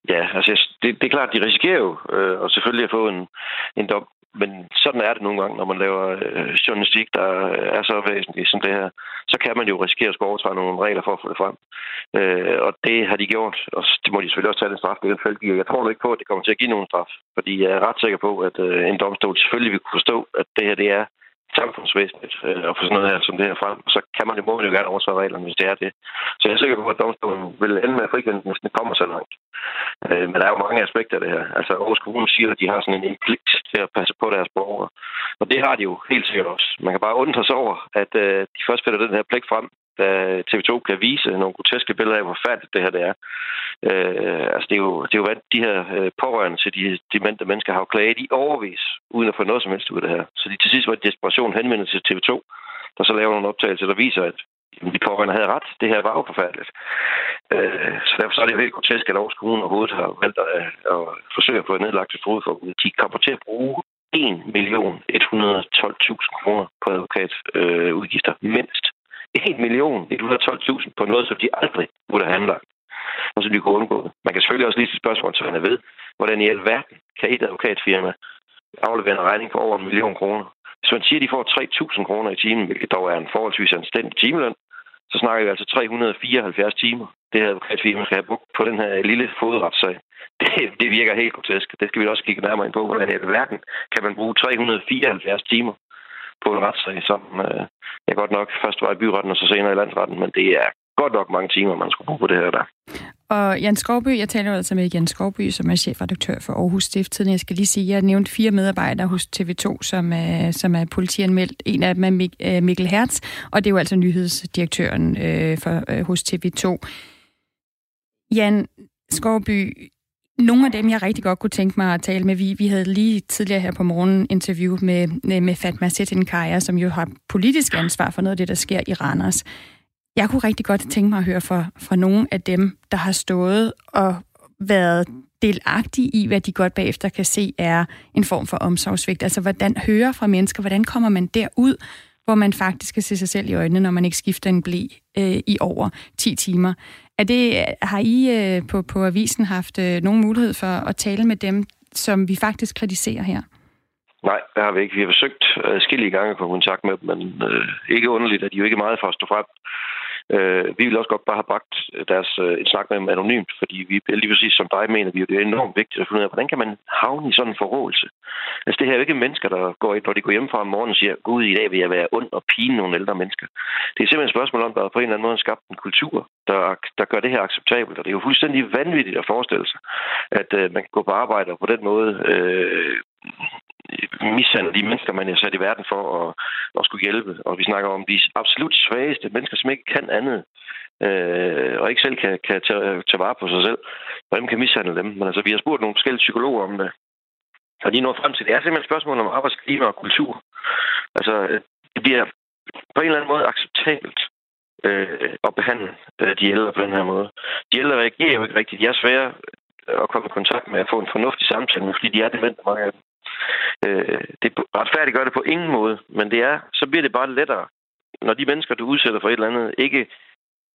Ja, altså det, det er klart, de risikerer jo øh, og selvfølgelig at få en, en dom men sådan er det nogle gange, når man laver øh, journalistik, der er så væsentligt som det her. Så kan man jo risikere at skulle overtræde nogle regler for at få det frem. Øh, og det har de gjort, og det må de selvfølgelig også tage den straf, det fald Jeg tror ikke på, at det kommer til at give nogen straf, fordi jeg er ret sikker på, at øh, en domstol selvfølgelig vil kunne forstå, at det her det er samfundsvæsenet øh, at få sådan noget her som det her frem. Så kan man i må jo gerne overtræde reglerne, hvis det er det. Så jeg er sikker på, at domstolen vil ende med at frikende, hvis den kommer så langt. Øh, men der er jo mange aspekter af det her. Altså Aarhus Kommune siger, at de har sådan en pligt til at passe på deres borgere. Og det har de jo helt sikkert også. Man kan bare undre sig over, at øh, de først finder den her pligt frem, da TV2 kan vise nogle groteske billeder af, hvor færdigt det her det er. Øh, altså, det er, jo, det er jo, hvad de her øh, pårørende til de demente mennesker har jo klaget i overvis, uden at få noget som helst ud af det her. Så de til sidst var i desperation henvendt til TV2, der så laver nogle optagelser, der viser, at de pårørende havde ret. Det her var jo forfærdeligt. Øh, så derfor så er det jo helt grotesk, at Aarhus Kommune overhovedet har valgt at, at forsøge at få nedlagt et fodforbud. De kommer til at bruge 1 million 112.000 kroner på advokatudgifter, øh, mindst. 1 million 112.000 på noget, som de aldrig burde have anlagt. Og så de kunne undgå det. Man kan selvfølgelig også lige stille spørgsmål, så man ved, hvordan i alverden kan et advokatfirma aflevere en regning på over en million kroner. Hvis man siger, at de får 3.000 kroner i timen, hvilket dog er en forholdsvis anstændig timeløn, så snakker vi altså 374 timer. Det her advokatfirma skal have brugt på den her lille fodretssag. [LAUGHS] Det, det virker helt grotesk. Det skal vi også kigge nærmere ind på, hvordan i alverden kan man bruge 374 timer på en retssag, som øh, jeg godt nok først var i byretten og så senere i landsretten, men det er godt nok mange timer, man skulle bruge på det her der. Og Jan Skovby, jeg taler altså med Jan Skovby, som er chefredaktør for Aarhus Stifttiden. Jeg skal lige sige, at jeg har nævnt fire medarbejdere hos TV2, som er, som er politianmeldt. En af dem er Mik- øh, Mikkel Hertz, og det er jo altså nyhedsdirektøren øh, for, øh, hos TV2. Jan Skovby, nogle af dem, jeg rigtig godt kunne tænke mig at tale med, vi, vi havde lige tidligere her på morgen interview med, med Fatma Setinkaya, som jo har politisk ansvar for noget af det, der sker i Randers. Jeg kunne rigtig godt tænke mig at høre fra, fra nogle af dem, der har stået og været delagtige i, hvad de godt bagefter kan se er en form for omsorgsvigt. Altså, hvordan hører fra mennesker, hvordan kommer man derud, hvor man faktisk kan se sig selv i øjnene, når man ikke skifter en blæ øh, i over 10 timer. Er det, har I øh, på, på avisen haft øh, nogen mulighed for at tale med dem, som vi faktisk kritiserer her? Nej, det har vi ikke. Vi har forsøgt øh, skille gange at få kontakt med dem, men øh, ikke underligt, at de jo ikke er meget for at stå frem. Øh, vi vil også godt bare have bragt øh, deres øh, et snak med dem anonymt, fordi vi lige præcis som dig mener, vi, det er enormt vigtigt at finde ud af, hvordan kan man havne i sådan en forrådelse? Altså det her er jo ikke mennesker, der går ind, når de går hjem fra om morgenen og siger, gud, i dag vil jeg være ond og pine nogle ældre mennesker. Det er simpelthen et spørgsmål om, at der på en eller anden måde skabt en kultur, der, der gør det her acceptabelt. Og det er jo fuldstændig vanvittigt at forestille sig, at øh, man kan gå på arbejde og på den måde øh, mishandle de mennesker, man er sat i verden for at, at skulle hjælpe. Og vi snakker om de absolut svageste mennesker, som ikke kan andet, øh, og ikke selv kan, kan tage, tage vare på sig selv. Hvordan kan mishandle dem? Men altså, vi har spurgt nogle forskellige psykologer om det. Og de når frem til, det er simpelthen et spørgsmål om arbejdsklima og kultur. Altså, det bliver på en eller anden måde acceptabelt øh, at behandle øh, de ældre på den her måde. De ældre reagerer jo ikke rigtigt. De er svære at komme i kontakt med at få en fornuftig samtale med, fordi de er demente, mange af dem. Øh, det retfærdigt gør det på ingen måde, men det er, så bliver det bare lettere, når de mennesker, du udsætter for et eller andet, ikke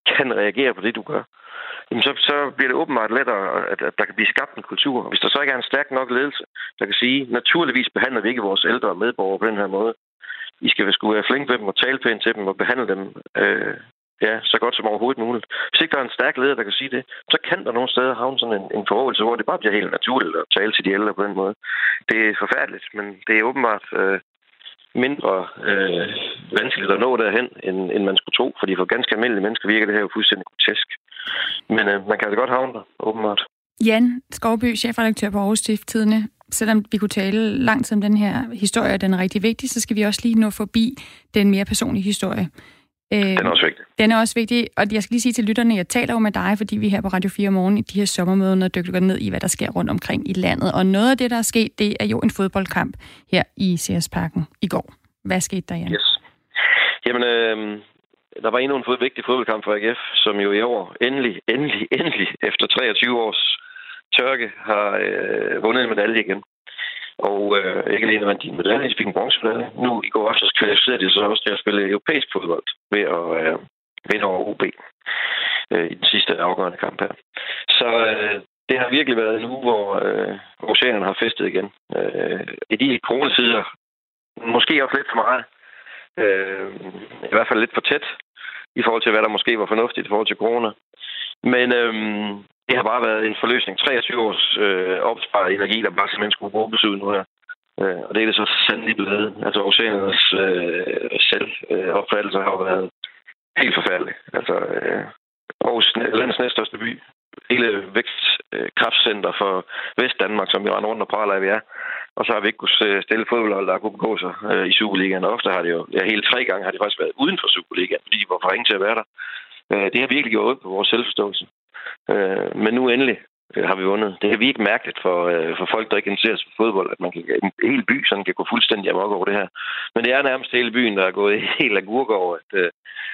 kan reagere på det, du gør. Jamen så, så bliver det åbenbart lettere, at, at der kan blive skabt en kultur. Hvis der så ikke er en stærk nok ledelse, der kan sige, naturligvis behandler vi ikke vores ældre medborgere på den her måde. I skal skulle være flink ved dem og tale pænt til dem og behandle dem øh, ja, så godt som overhovedet muligt. Hvis ikke der er en stærk leder, der kan sige det, så kan der nogle steder havne sådan en, en forholdelse, hvor det bare bliver helt naturligt at tale til de ældre på den måde. Det er forfærdeligt, men det er åbenbart øh, mindre øh, vanskeligt at nå derhen, end, end man skulle tro, fordi for ganske almindelige mennesker virker det her jo fuldstændig grotesk. Men øh, man kan altså godt havne der, åbenbart. Jan Skovby, chefredaktør på Aarhus Stifttidene. Selvom vi kunne tale langt om den her historie, og den er rigtig vigtig, så skal vi også lige nå forbi den mere personlige historie. Øh, den er også vigtig. Den er også vigtig, og jeg skal lige sige til lytterne, jeg taler jo med dig, fordi vi her på Radio 4 morgen i de her sommermøder dykker ned i, hvad der sker rundt omkring i landet. Og noget af det, der er sket, det er jo en fodboldkamp her i CS Parken i går. Hvad skete der, Jan? Yes. Jamen, øh, der var endnu en fod, vigtig fodboldkamp for AGF, som jo i år endelig, endelig, endelig efter 23 års tørke har øh, vundet en medalje igen. Og øh, ikke alene vandt de en medalje, de fik en bronzemedalje. Nu i går aftes kvalificerede de sig også til at spille europæisk fodbold ved at øh, vinde over OB øh, i den sidste afgørende kamp her. Så øh, det har virkelig været en uge, hvor øh, oceanen har festet igen. Øh, I de coronatider, måske også lidt for meget, øh, i hvert fald lidt for tæt, i forhold til, hvad der måske var fornuftigt i forhold til corona. Men øhm, det har bare været en forløsning. 23 års øh, opsparet energi, der bare simpelthen skulle bruges ud nu her. Øh, og det er det så sandelig blevet. Altså oceanernes øh, selvopfattelse øh, har været helt forfærdelig. Altså øh, Aarhus, landets næststørste by, hele vækstkraftcenter øh, for Vestdanmark, som vi render rundt og praler af, vi er. Og så har vi ikke kunnet stille fodboldhold, der kunne begå sig øh, i Superligaen. Og ofte har det jo, ja, hele tre gange har de faktisk været uden for Superligaen, fordi de var for ringe til at være der. Øh, det har virkelig gjort på vores selvforståelse. Øh, men nu endelig øh, har vi vundet. Det er virkelig mærkeligt for, øh, for folk, der ikke interesserer sig for fodbold, at man kan, en hel by sådan kan gå fuldstændig amok over det her. Men det er nærmest hele byen, der er gået [LAUGHS] helt agurk over, at, øh,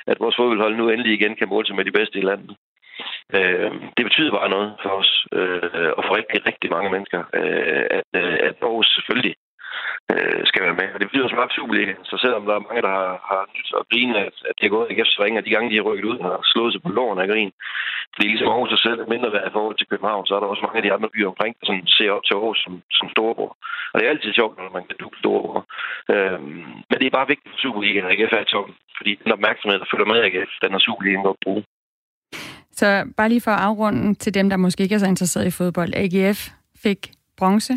at vores fodboldhold nu endelig igen kan måle sig med de bedste i landet. Øh, det betyder bare noget for os, øh, og for rigtig, rigtig mange mennesker, øh, at, øh, at Aarhus selvfølgelig øh, skal være med. Og det betyder som op Superligaen, så selvom der er mange, der har, har nyt og grine, at, at det er gået AGF's ringe, og de gange, de har rykket ud, har slået sig på låren af grin. Fordi ligesom Aarhus er selv mindre værd i forhold til København, så er der også mange af de andre byer omkring, der sådan ser op til Aarhus som, som storebror. Og det er altid sjovt, når man kan dukke storebror. Øhm, men det er bare vigtigt for Superligaen, at AGF er i toppen. Fordi den opmærksomhed, der følger med AGF, den har Superligaen godt bruge. Så bare lige for at afrunde til dem, der måske ikke er så interesseret i fodbold. AGF fik bronze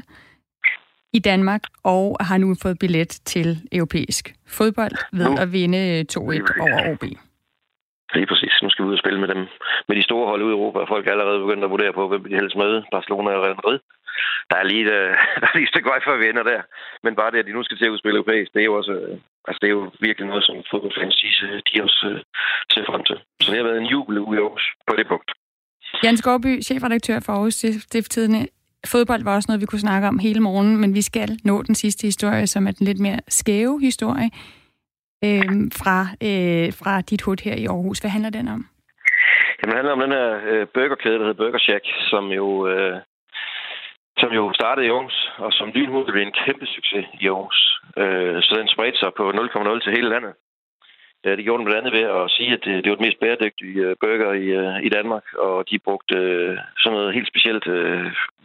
i Danmark og har nu fået billet til europæisk fodbold ved nu. at vinde 2-1 over OB. Lige præcis. Nu skal vi ud og spille med dem. Med de store hold ude i Europa, folk er allerede begyndt at vurdere på, hvem de helst med. Barcelona og Real Madrid. Der er lige, øh, [LAUGHS] der er lige et stykke vej, før vi ender der. Men bare det, at de nu skal til at udspille europæisk, det er jo også øh, altså, det er jo virkelig noget, som fodboldfans de, de også uh, ser frem til. Så det har været en jubel i Aarhus på det punkt. Jens Gårdby, chefredaktør for Aarhus Stifttidene. Fodbold var også noget, vi kunne snakke om hele morgen, men vi skal nå den sidste historie, som er den lidt mere skæve historie øh, fra, øh, fra dit hud her i Aarhus. Hvad handler den om? Jamen, det handler om den her øh, burgerkæde, der hedder Burger Shack, som jo, øh, som jo startede i Aarhus, og som lynhurtigt blev en kæmpe succes i Aarhus. Øh, så den spredte sig på 0,0 til hele landet. Ja, det gjorde de blandt andet ved at sige, at det, var den mest bæredygtige øh, burger i, øh, i Danmark, og de brugte sådan noget helt specielt.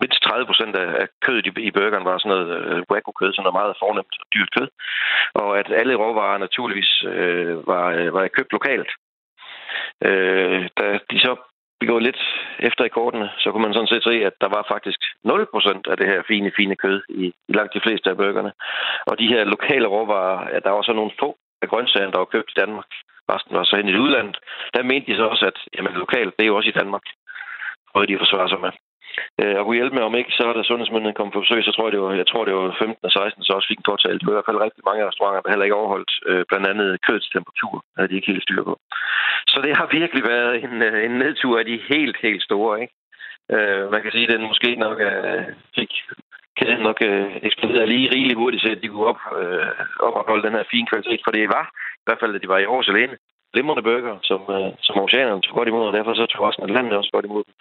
mindst 30 procent af, kødet i, burgeren var sådan noget wagyu-kød, sådan noget meget fornemt og dyrt kød. Og at alle råvarer naturligvis var, var købt lokalt. Da de så begået lidt efter i kortene, så kunne man sådan set se, at der var faktisk 0% af det her fine, fine kød i, i langt de fleste af burgerne. Og de her lokale råvarer, ja, der var så nogle få af grøntsagerne, der var købt i Danmark. Resten var så hen i udlandet. Der mente de så også, at jamen, lokalt, det er jo også i Danmark. Prøvede de forsvarer sig med. øh, og kunne hjælpe med, om ikke så da sundhedsmyndigheden kom på besøg, så tror jeg, det var, jeg tror, det var 15 og 16, så også fik en påtale. Det var i hvert fald rigtig mange restauranter, der heller ikke overholdt øh, blandt andet kødets temperatur, havde de ikke helt styr på. Så det har virkelig været en, øh, en nedtur af de helt, helt store, ikke? Øh, man kan sige, at den måske nok øh, fik kæden nok øh, eksploderet lige rigeligt hurtigt, så de kunne op, øh, opretholde den her fine kvalitet, for det var i hvert fald, at de var i Aarhus alene glimrende bøger, som, øh, som oceanerne tog godt imod, og derfor så tog også Atlanten landet også godt imod dem.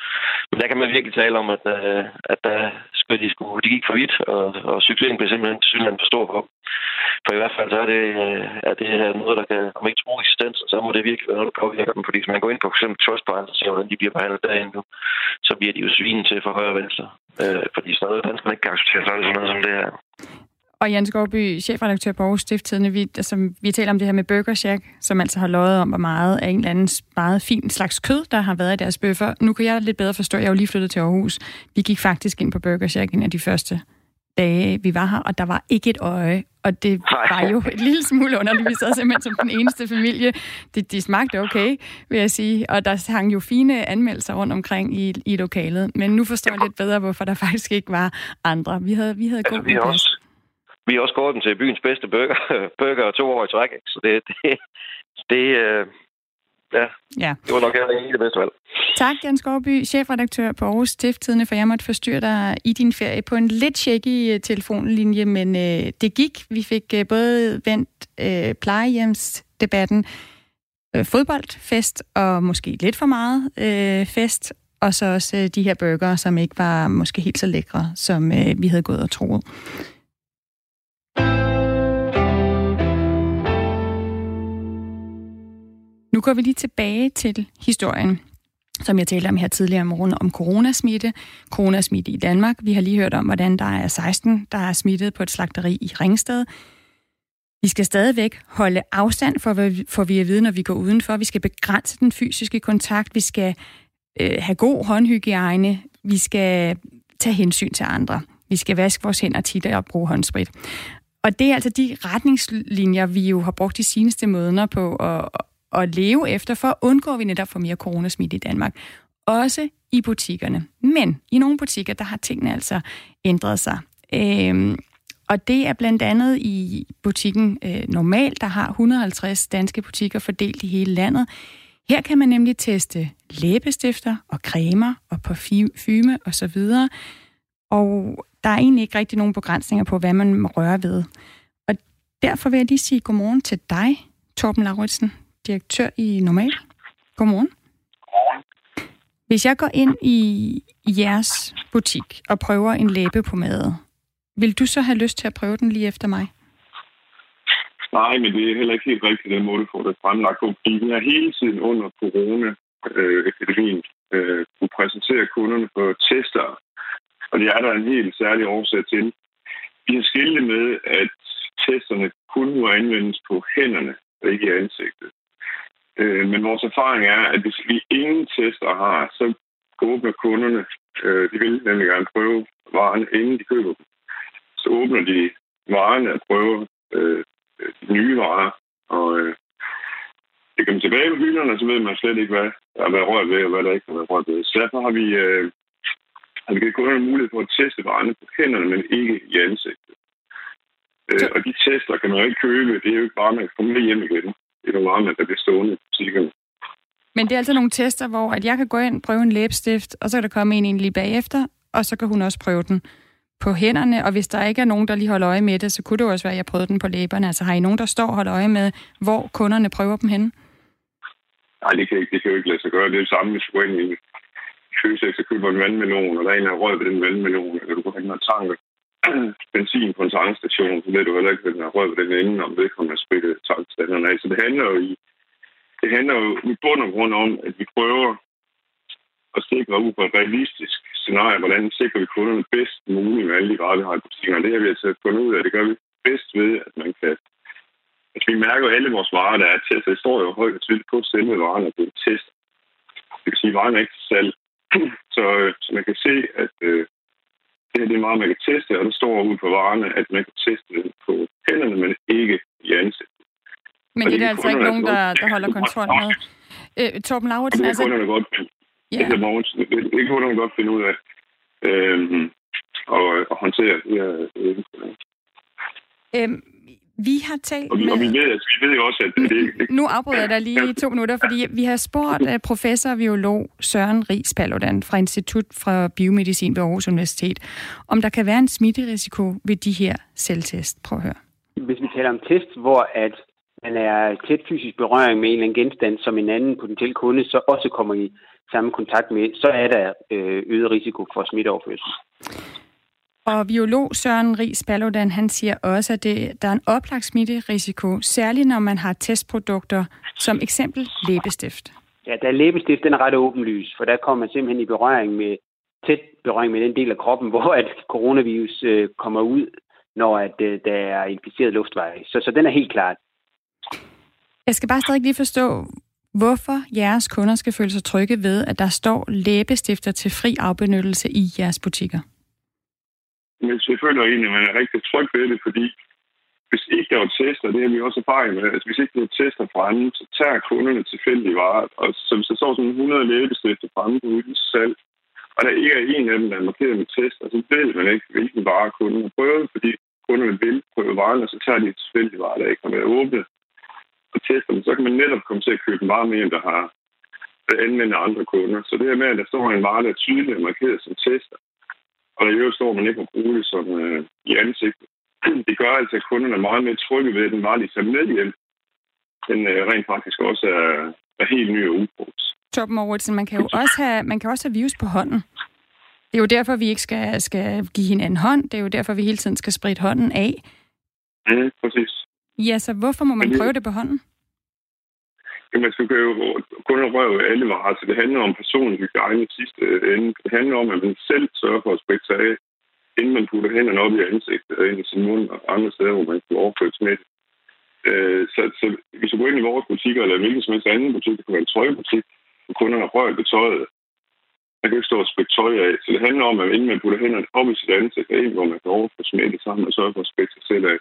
Men der kan man virkelig tale om, at, øh, at der skulle, de, skulle, de gik for vidt, og, og succesen blev simpelthen til synligheden for stor for dem. For i hvert fald så er det, øh, er det her noget, der kan, om ikke tro og så må det virkelig være noget, der påvirker dem. Fordi hvis man går ind på for eksempel Trustpilot og ser, hvordan de bliver behandlet derinde nu, så bliver de jo svinen til for højre og venstre. Øh, fordi sådan noget, danskerne ikke kan acceptere, så er det sådan noget som det her. Og Jens Gårdby, chefredaktør på Aarhus Stifttidende, vi, altså, vi taler om det her med Burger Shack, som altså har løjet om, hvor meget af en eller anden meget fin slags kød, der har været i deres bøffer. Nu kan jeg lidt bedre forstå, jeg er jo lige flyttet til Aarhus. Vi gik faktisk ind på Burger Shack en af de første dage, vi var her, og der var ikke et øje. Og det var jo et lille smule underligt. Vi sad simpelthen som den eneste familie. Det, de smagte okay, vil jeg sige. Og der hang jo fine anmeldelser rundt omkring i, i lokalet. Men nu forstår jeg lidt bedre, hvorfor der [LAUGHS] faktisk ikke var andre. Vi havde, vi havde altså, god vi har også, vi har også gået den til byens bedste burger, [LAUGHS] burger to år i træk, så det, det, det øh, ja, ja, det var nok ikke det bedste valg. Tak, Jens Gårdby, chefredaktør på Aarhus Stifttidende, for jeg måtte forstyrre dig i din ferie på en lidt shaky øh, telefonlinje, men øh, det gik. Vi fik øh, både vendt øh, plejehjemsdebatten, øh, fodboldfest og måske lidt for meget øh, fest, og så også øh, de her burger, som ikke var måske helt så lækre, som øh, vi havde gået og troet. Nu går vi lige tilbage til historien, som jeg talte om her tidligere om morgenen, om coronasmitte. Coronasmitte i Danmark. Vi har lige hørt om, hvordan der er 16, der er smittet på et slagteri i Ringsted. Vi skal stadigvæk holde afstand, for, for vi at vide, når vi går udenfor. Vi skal begrænse den fysiske kontakt. Vi skal øh, have god håndhygiejne. Vi skal tage hensyn til andre. Vi skal vaske vores hænder tit og bruge håndsprit. Og det er altså de retningslinjer, vi jo har brugt de seneste måneder på at, at leve efter, for at undgå, at vi netop får mere coronasmitte i Danmark. Også i butikkerne. Men i nogle butikker, der har tingene altså ændret sig. Øhm, og det er blandt andet i butikken øh, Normal, der har 150 danske butikker fordelt i hele landet. Her kan man nemlig teste læbestifter og cremer og parfume osv. Og der er egentlig ikke rigtig nogen begrænsninger på, hvad man må røre ved. Og derfor vil jeg lige sige godmorgen til dig, Torben Lauritsen, direktør i Normal. Godmorgen. Hvis jeg går ind i jeres butik og prøver en læbepomade, vil du så have lyst til at prøve den lige efter mig? Nej, men det er heller ikke helt rigtigt, den måde, du får det fremlagt på. Fordi vi har hele tiden under corona-epidemien øh, kunne øh, præsentere kunderne for tester, og det er der en helt særlig årsag til. Vi har skilt med, at testerne kun må anvendes på hænderne og ikke i ansigtet. Øh, men vores erfaring er, at hvis vi ingen tester har, så åbner kunderne, øh, de vil nemlig gerne prøve varerne, inden de køber dem. Så åbner de varerne og prøver øh, de nye varer, og øh, det kommer tilbage på hylderne, så ved man slet ikke, hvad der har været rørt ved, og hvad der ikke har været rørt ved. Så derfor har vi, øh, har vi givet kunderne mulighed for at teste varerne på hænderne, men ikke i ansigtet. Øh, og de tester kan man jo ikke købe. Det er jo ikke bare, man kan komme med hjem igen i nogle varme, der bliver stående i butikkerne. Men det er altså nogle tester, hvor at jeg kan gå ind prøve en læbestift, og så kan der komme en ind lige bagefter, og så kan hun også prøve den på hænderne, og hvis der ikke er nogen, der lige holder øje med det, så kunne det også være, at jeg prøvede den på læberne. Altså har I nogen, der står og holder øje med, hvor kunderne prøver dem henne? Nej, det kan, ikke, det kan jo ikke lade sig gøre. Det er det samme, hvis du går ind i Føtex og køber en vandmelon, og der er en, der rød ved den vandmelon, eller du går hen og tanker benzin på en tankstation, så ved du heller ikke, at den er rød ved den ende, om det kommer at spille tankstanderne af. Så det handler jo i det handler jo i bund og grund om, at vi prøver at sikre ud fra et realistisk scenarie, hvordan sikrer vi kunderne bedst muligt med alle de varer, vi har i butikkerne. Det har vi altså fundet ud af. Det gør vi bedst ved, at man kan at vi mærker jo alle vores varer, der er testet. Det står jo højt og tydeligt på selve varerne, at det er test. Det vil sige, at varerne er ikke til salg. [CLEARS THROAT] Så, så man kan se, at øh, det her det er meget, man kan teste, og der står ud på varerne, at man kan teste det på hænderne, men ikke i ansigtet. Men det er altså ikke nogen, der, der holder kontrol med. Øh, Torben Lauritsen, altså... Det kunne godt, ja. det, det kunne godt finde ud af. øh, og, og håndtere det her. Øh, Øhm, vi har talt og, vi, med... og vi, ved, altså, vi ved jo også, at det, det Nu afbryder jeg dig lige i to minutter, fordi vi har spurgt uh, professor og biolog Søren Ries Paludan fra Institut for Biomedicin ved Aarhus Universitet, om der kan være en smitterisiko ved de her selvtest. Prøv at høre. Hvis vi taler om test, hvor at man er tæt fysisk berøring med en eller anden genstand, som en anden potentiel kunde så også kommer i samme kontakt med, så er der øh, øget risiko for smitteoverførsel. Og biolog Søren Ries Paludan, han siger også, at det, der er en oplagt smitterisiko, særligt når man har testprodukter, som eksempel læbestift. Ja, der er læbestift, den er ret åbenlys, for der kommer man simpelthen i berøring med, tæt berøring med den del af kroppen, [LAUGHS] hvor at coronavirus øh, kommer ud, når at, øh, der er inficeret luftveje. Så, så den er helt klart. Jeg skal bare stadig lige forstå, hvorfor jeres kunder skal føle sig trygge ved, at der står læbestifter til fri afbenyttelse i jeres butikker. Men selvfølgelig føler egentlig, man er rigtig tryg ved det, fordi hvis ikke der var tester, det har vi også erfaring med, altså hvis ikke der er tester fremme, så tager kunderne tilfældige varer, og så hvis der står sådan 100 læbestifter fremme på uden salg, og der ikke er en af dem, der er markeret med tester, så ved man ikke, hvilken vare kunden har prøvet, fordi kunderne vil prøve varen, og så tager de tilfældige varer, der ikke har været åbne og tester dem, så kan man netop komme til at købe en vare mere, end der har anvendt andre kunder. Så det her med, at der står en vare, der er tydeligt markeret som tester, og i øvrigt står, man ikke må bruge det som øh, i ansigtet. [CLEARS THROAT] Det gør altså, at kunderne er meget mere trygge ved, den vare, de tager med hjem, den øh, rent faktisk også er, er helt ny og ubrugt. Torben Mauritsen, man kan jo også have, man kan også have virus på hånden. Det er jo derfor, vi ikke skal, skal give hinanden hånd. Det er jo derfor, vi hele tiden skal spritte hånden af. Mm, præcis. Ja, så hvorfor må man prøve det på hånden? Jamen, altså, man skal jo kun røre alle varer, så det handler om personlig hygiejne sidste ende. Det handler om, at man selv sørger for at spritte sig af, inden man putter hænderne op i ansigtet og ind i sin mund og andre steder, hvor man kan overføre smitte. Øh, så, så hvis du går ind i vores butikker eller hvilken som helst anden butik, det kan være en tøjbutik, hvor kunderne har rørt ved tøjet, man kan ikke stå og spritte tøj af. Så det handler om, at inden man putter hænderne op i sit ansigt og ind, hvor man kan overføre smitte, så og sørge for at spritte sig selv af.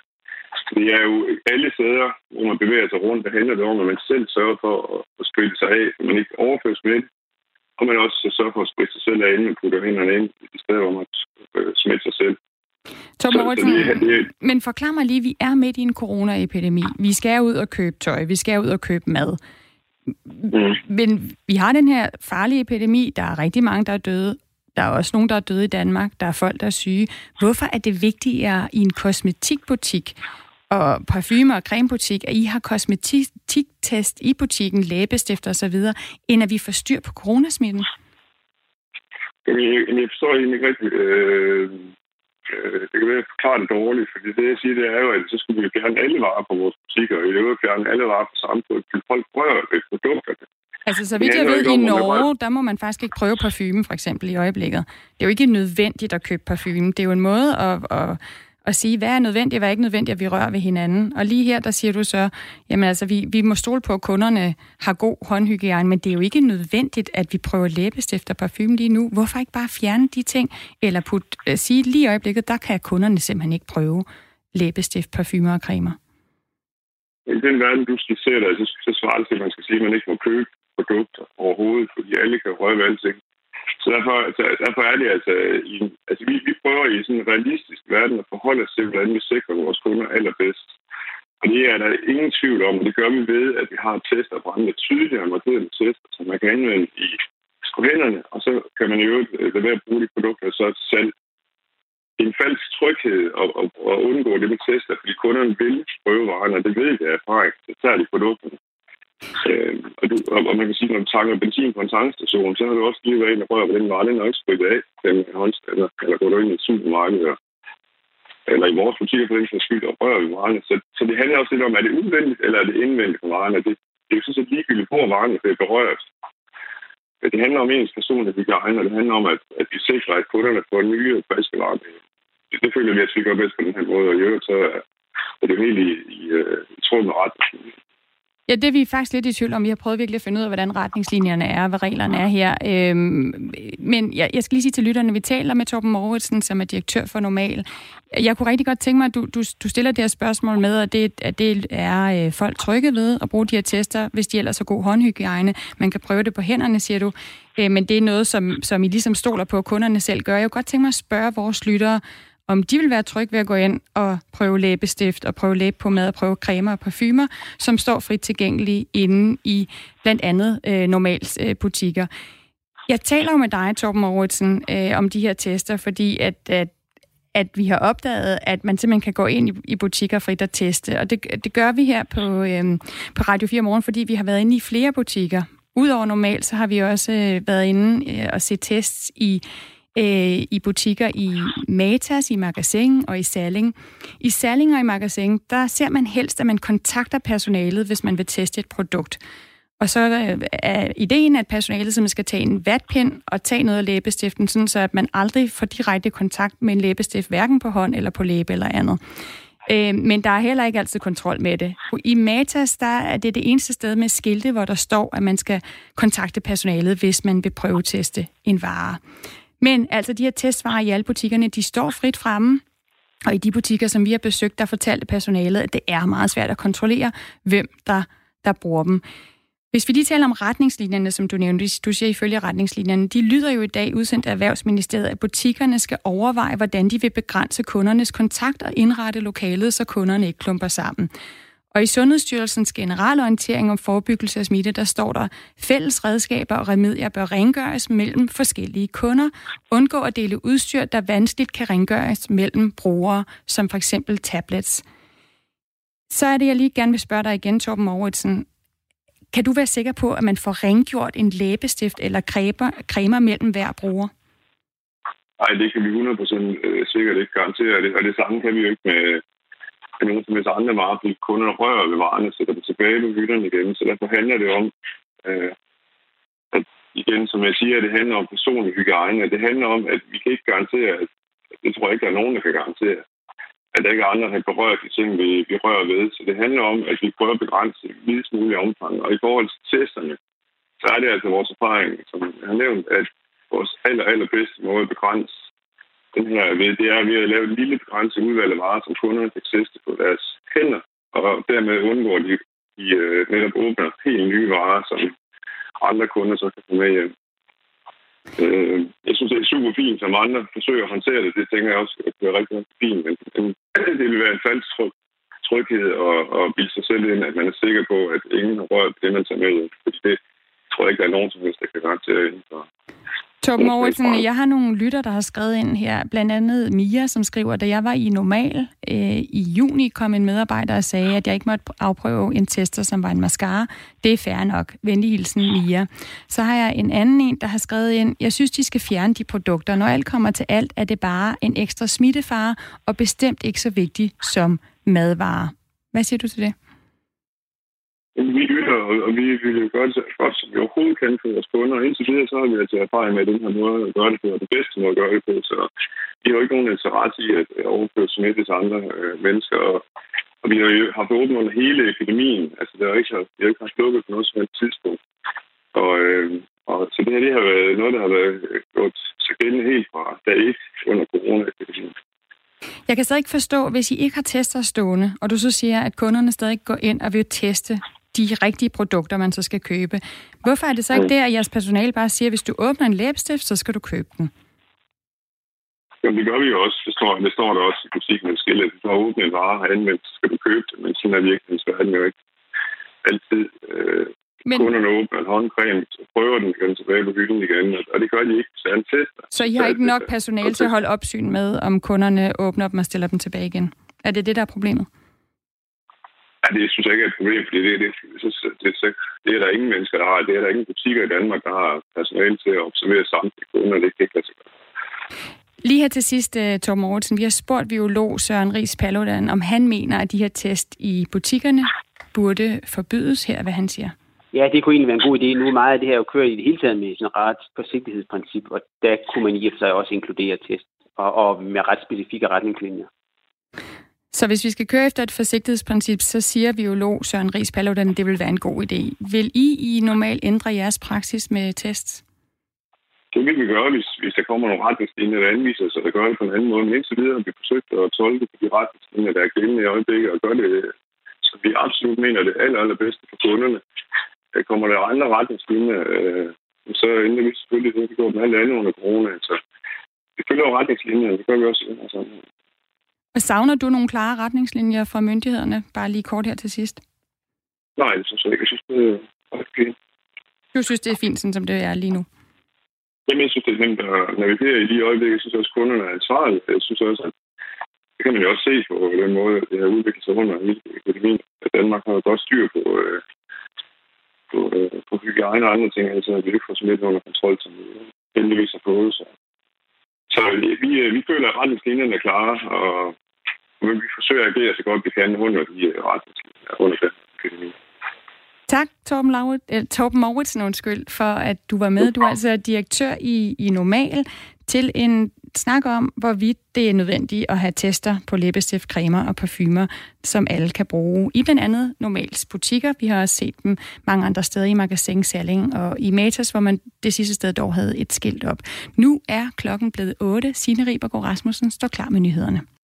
Det er jo alle steder, hvor man bevæger sig rundt, der handler det om, at man selv sørger for at- spritte sig af, så man ikke overfører smitte, og man også sørger for at spritte sig selv af, inden man putter hænderne ind i steder, hvor man øh, smitter sig selv. Det det er- men forklar mig lige, vi er midt i en coronaepidemi. Vi skal ud og købe tøj, vi skal ud og købe mad. Mm. Men vi har den her farlige epidemi, der er rigtig mange, der er døde. Der er også nogen, der er døde i Danmark. Der er folk, der er syge. Hvorfor er det vigtigere i en kosmetikbutik og parfume- og cremebutik, at I har kosmetiktest i butikken, læbestifter og så videre, end at vi får styr på coronasmitten? Jeg, jamen, jeg forstår egentlig ikke rigtigt. Øh, øh, det kan være, at jeg forklarer det dårligt, fordi det, jeg siger, det er jo, at så skulle vi fjerne alle varer på vores butikker, og i øvrigt fjerne alle varer på samfundet, til folk rører ved produkterne. Altså, så vidt jeg handler ved, i Norge, der må man faktisk ikke prøve parfume, for eksempel, i øjeblikket. Det er jo ikke nødvendigt at købe parfume. Det er jo en måde at, at, at sige, hvad er nødvendigt, hvad er ikke nødvendigt, at vi rører ved hinanden. Og lige her, der siger du så, jamen altså, vi, vi må stole på, at kunderne har god håndhygiejne, men det er jo ikke nødvendigt, at vi prøver læbestift og parfume lige nu. Hvorfor ikke bare fjerne de ting, eller put, uh, sige lige i øjeblikket, der kan kunderne simpelthen ikke prøve læbestift, parfumer og cremer. I den verden, du skitserer der, så, så svarer det til, at man skal sige, at man ikke må købe produkt overhovedet, fordi alle kan røre ved alting. Så derfor, altså, derfor er det altså, øh, i, altså vi, vi prøver i sådan en realistisk verden at forholde os til, hvordan vi sikrer vores kunder allerbedst. Og det er der ingen tvivl om, og det gør vi ved, at vi har tester på andre tydeligere markerede tester, som man kan anvende i på og så kan man jo øh, lade være at bruge de produkter så til salg. Det er en falsk tryghed at, at, at undgå det med tester, fordi kunderne vil prøve varerne, og det ved vi af erfaring, så tager de produkterne. Øh, og, du, og, og, man kan sige, når du tanker benzin på en tankstation, så har du også lige været ind og rørt på den vare, den er ikke spritet af, den håndstander, eller går du ind i et supermarked, og, eller i vores butikker for den sags skyld, og rører ved varerne. Så, så det handler også lidt om, er det udvendigt, eller er det indvendigt for varerne? Det, det er jo sådan set ligegyldigt, hvor varerne bliver berørt. Men Det handler om ens personlige hygiejne, og det handler om, at, at vi sikrer, at kunderne får nye og friske varer. Det, det føler vi, at vi gør bedst på den her måde, og i øvrigt så er er det jo helt i, i, i, i tråd med ret. Ja, det er vi faktisk lidt i tvivl om. Vi har prøvet virkelig at finde ud af, hvordan retningslinjerne er, hvad reglerne er her. Øhm, men jeg, jeg skal lige sige til lytterne, vi taler med Torben Mauritsen, som er direktør for Normal. Jeg kunne rigtig godt tænke mig, at du, du, du stiller det her spørgsmål med, at det, at det er øh, folk trygge ved at bruge de her tester, hvis de ellers har god håndhygiejne. Man kan prøve det på hænderne, siger du. Øh, men det er noget, som, som I ligesom stoler på, at kunderne selv gør. Jeg kunne godt tænke mig at spørge vores lyttere, om de vil være trygge ved at gå ind og prøve læbestift og prøve læbe på mad og prøve cremer og parfumer, som står frit tilgængelige inde i blandt andet øh, normals øh, butikker. Jeg taler jo med dig, Torben Mauritsen, øh, om de her tester, fordi at, at at vi har opdaget, at man simpelthen kan gå ind i, i butikker frit og teste. Og det, det gør vi her på, øhm, på Radio 4 Morgen, fordi vi har været inde i flere butikker. Udover normalt, så har vi også øh, været inde øh, og se tests i øh, i butikker i Matas, i Magasin og i Salling. I Salling og i Magasin, der ser man helst, at man kontakter personalet, hvis man vil teste et produkt. Og så øh, er ideen, at personalet simpelthen skal tage en vatpind og tage noget af læbestiften, sådan så at man aldrig får direkte kontakt med en læbestift, hverken på hånd eller på læbe eller andet. Øh, men der er heller ikke altid kontrol med det. I Matas, der er det det eneste sted med skilte, hvor der står, at man skal kontakte personalet, hvis man vil prøve teste en vare. Men altså, de her testvarer i alle butikkerne, de står frit fremme. Og i de butikker, som vi har besøgt, der fortalte personalet, at det er meget svært at kontrollere, hvem der, der bruger dem. Hvis vi lige taler om retningslinjerne, som du nævnte, du siger ifølge retningslinjerne, de lyder jo i dag udsendt af Erhvervsministeriet, at butikkerne skal overveje, hvordan de vil begrænse kundernes kontakt og indrette lokalet, så kunderne ikke klumper sammen. Og i Sundhedsstyrelsens generalorientering om forebyggelse af smitte, der står der, fælles redskaber og remedier bør rengøres mellem forskellige kunder. Undgå at dele udstyr, der vanskeligt kan rengøres mellem brugere, som for eksempel tablets. Så er det, jeg lige gerne vil spørge dig igen, Torben Mauritsen. Kan du være sikker på, at man får rengjort en læbestift eller cremer, cremer mellem hver bruger? Nej, det kan vi 100% øh, sikkert ikke garantere. Det, og det samme kan vi jo ikke med, med nogle som andre varer, fordi kunderne rører ved varerne, sætter det tilbage på hylderne igen. Så derfor handler det om, øh, at igen, som jeg siger, det handler om personlig hygiejne. Det handler om, at vi kan ikke garantere, at det tror jeg ikke, der er nogen, der kan garantere, at der ikke er andre, der kan berøre de ting, vi, vi rører ved. Så det handler om, at vi prøver at begrænse videst mulig omfang. Og i forhold til testerne, så er det altså vores erfaring, som jeg har nævnt, at vores aller, allerbedste måde at begrænse den her ved, det er ved at lave et lille begrænset udvalg af varer, som kunderne kan teste på deres hænder, og dermed undgår de, de øh, netop åbner helt nye varer, som andre kunder så kan få med hjem. Øh, jeg synes, det er super fint, som andre forsøger at håndtere det. Det tænker jeg også, at det er rigtig, rigtig fint. Men det vil være en falsk tryghed og, og bilde sig selv ind, at man er sikker på, at ingen har rørt det, man tager med hjem. Fordi det tror jeg ikke, der er nogen som helst, der kan garantere inden for Torben Mortensen, jeg har nogle lytter, der har skrevet ind her, blandt andet Mia, som skriver, da jeg var i Normal øh, i juni, kom en medarbejder og sagde, at jeg ikke måtte afprøve en tester, som var en mascara. Det er fair nok. Venlig hilsen, Mia. Så har jeg en anden en, der har skrevet ind, jeg synes, de skal fjerne de produkter. Når alt kommer til alt, er det bare en ekstra smittefare, og bestemt ikke så vigtig som madvarer. Hvad siger du til det? vi lytter, og vi vil jo gøre det så godt, som vi overhovedet kan for vores kunder. Og indtil videre, så har vi altså erfaring med, den her måde at gøre det på, og det bedste måde at gøre det på. Så vi har jo ikke nogen interesse i at overføre smitte til andre øh, mennesker. Og, og vi har jo haft åbent under hele epidemien. Altså, der er ikke, vi har ikke haft lukket på noget som helst tidspunkt. Og, øh, og så det her det har været noget, der har været øh, gjort så gældende helt fra dag 1 under coronaepidemien. Jeg kan stadig ikke forstå, hvis I ikke har tester stående, og du så siger, at kunderne stadig går ind og vil teste de rigtige produkter, man så skal købe. Hvorfor er det så ikke det, at jeres personale bare siger, at hvis du åbner en læbestift, så skal du købe den? Jamen, det gør vi jo også. Det står, det står der også i butikken skillet. Hvis du har åbnet en vare og anvendt, så skal du købe det. Men sådan er virkelig verden jo ikke altid. Øh, men... Kunderne åbner en håndcreme, så prøver den igen tilbage på hylden igen, og det gør de ikke, så han tester. Så I har ikke nok personale til at holde opsyn med, om kunderne åbner dem og stiller dem tilbage igen? Er det det, der er problemet? Ja, det synes jeg ikke er et problem, fordi det, det, det, det, det er der ingen mennesker, der har. Det er der ingen butikker i Danmark, der har personale til at observere samtlige kunder. Det kan ikke lade sig gøre. Lige her til sidst, uh, Torben Mortensen, vi har spurgt biolog Søren Ries Paludan, om han mener, at de her test i butikkerne burde forbydes her, hvad han siger. Ja, det kunne egentlig være en god idé. Nu er meget af det her jo kørt i det hele taget med sådan ret forsigtighedsprincip, og der kunne man i og for sig også inkludere test og, og med ret specifikke retningslinjer. Så hvis vi skal køre efter et forsigtighedsprincip, så siger biolog Søren Ries Paludan, at det vil være en god idé. Vil I i normalt ændre jeres praksis med tests? Det vil vi gøre, hvis, hvis der kommer nogle retningslinjer, der anviser sig der gør det på en anden måde. Men indtil videre har vi forsøgt at tolke på de retningslinjer, der er gældende i øjeblikket, og gøre det, så vi absolut mener det aller, allerbedste for kunderne. Der kommer der andre retningslinjer, øh, så ændrer vi selvfølgelig det, vi går med alt andet under corona. Så vi følger jo retningslinjer, det gør vi også i den her sammenhæng. Savner du nogle klare retningslinjer fra myndighederne? Bare lige kort her til sidst. Nej, det synes jeg ikke. Jeg synes, det er okay. Du synes, det er fint, sådan som det er lige nu? Jamen, jeg synes, det er nemt at navigere i de øjeblikke. Jeg synes også, at kunderne er ansvarlige. Jeg synes også, at det kan man jo også se på den måde, at det har udviklet sig under epidemien. At Danmark har godt styr på, øh, på, øh, på hygiejne og andre ting, altså at vi ikke får så lidt under kontrol, som vi heldigvis har fået. Så, så vi, øh, vi føler, at retningslinjerne er klare, og men vi forsøger at agere så godt vi kan under de øh, retningslinjer under den epidemi. Tak, Torben, Laurit, eh, øh, Torben Mauritsen, undskyld, for at du var med. Du er altså direktør i, i Normal til en snak om, hvorvidt det er nødvendigt at have tester på læbestift, cremer og parfumer, som alle kan bruge i blandt andet normalt butikker. Vi har også set dem mange andre steder i Magasin Særling og i Matas, hvor man det sidste sted dog havde et skilt op. Nu er klokken blevet 8. Signe Ribergaard Rasmussen står klar med nyhederne.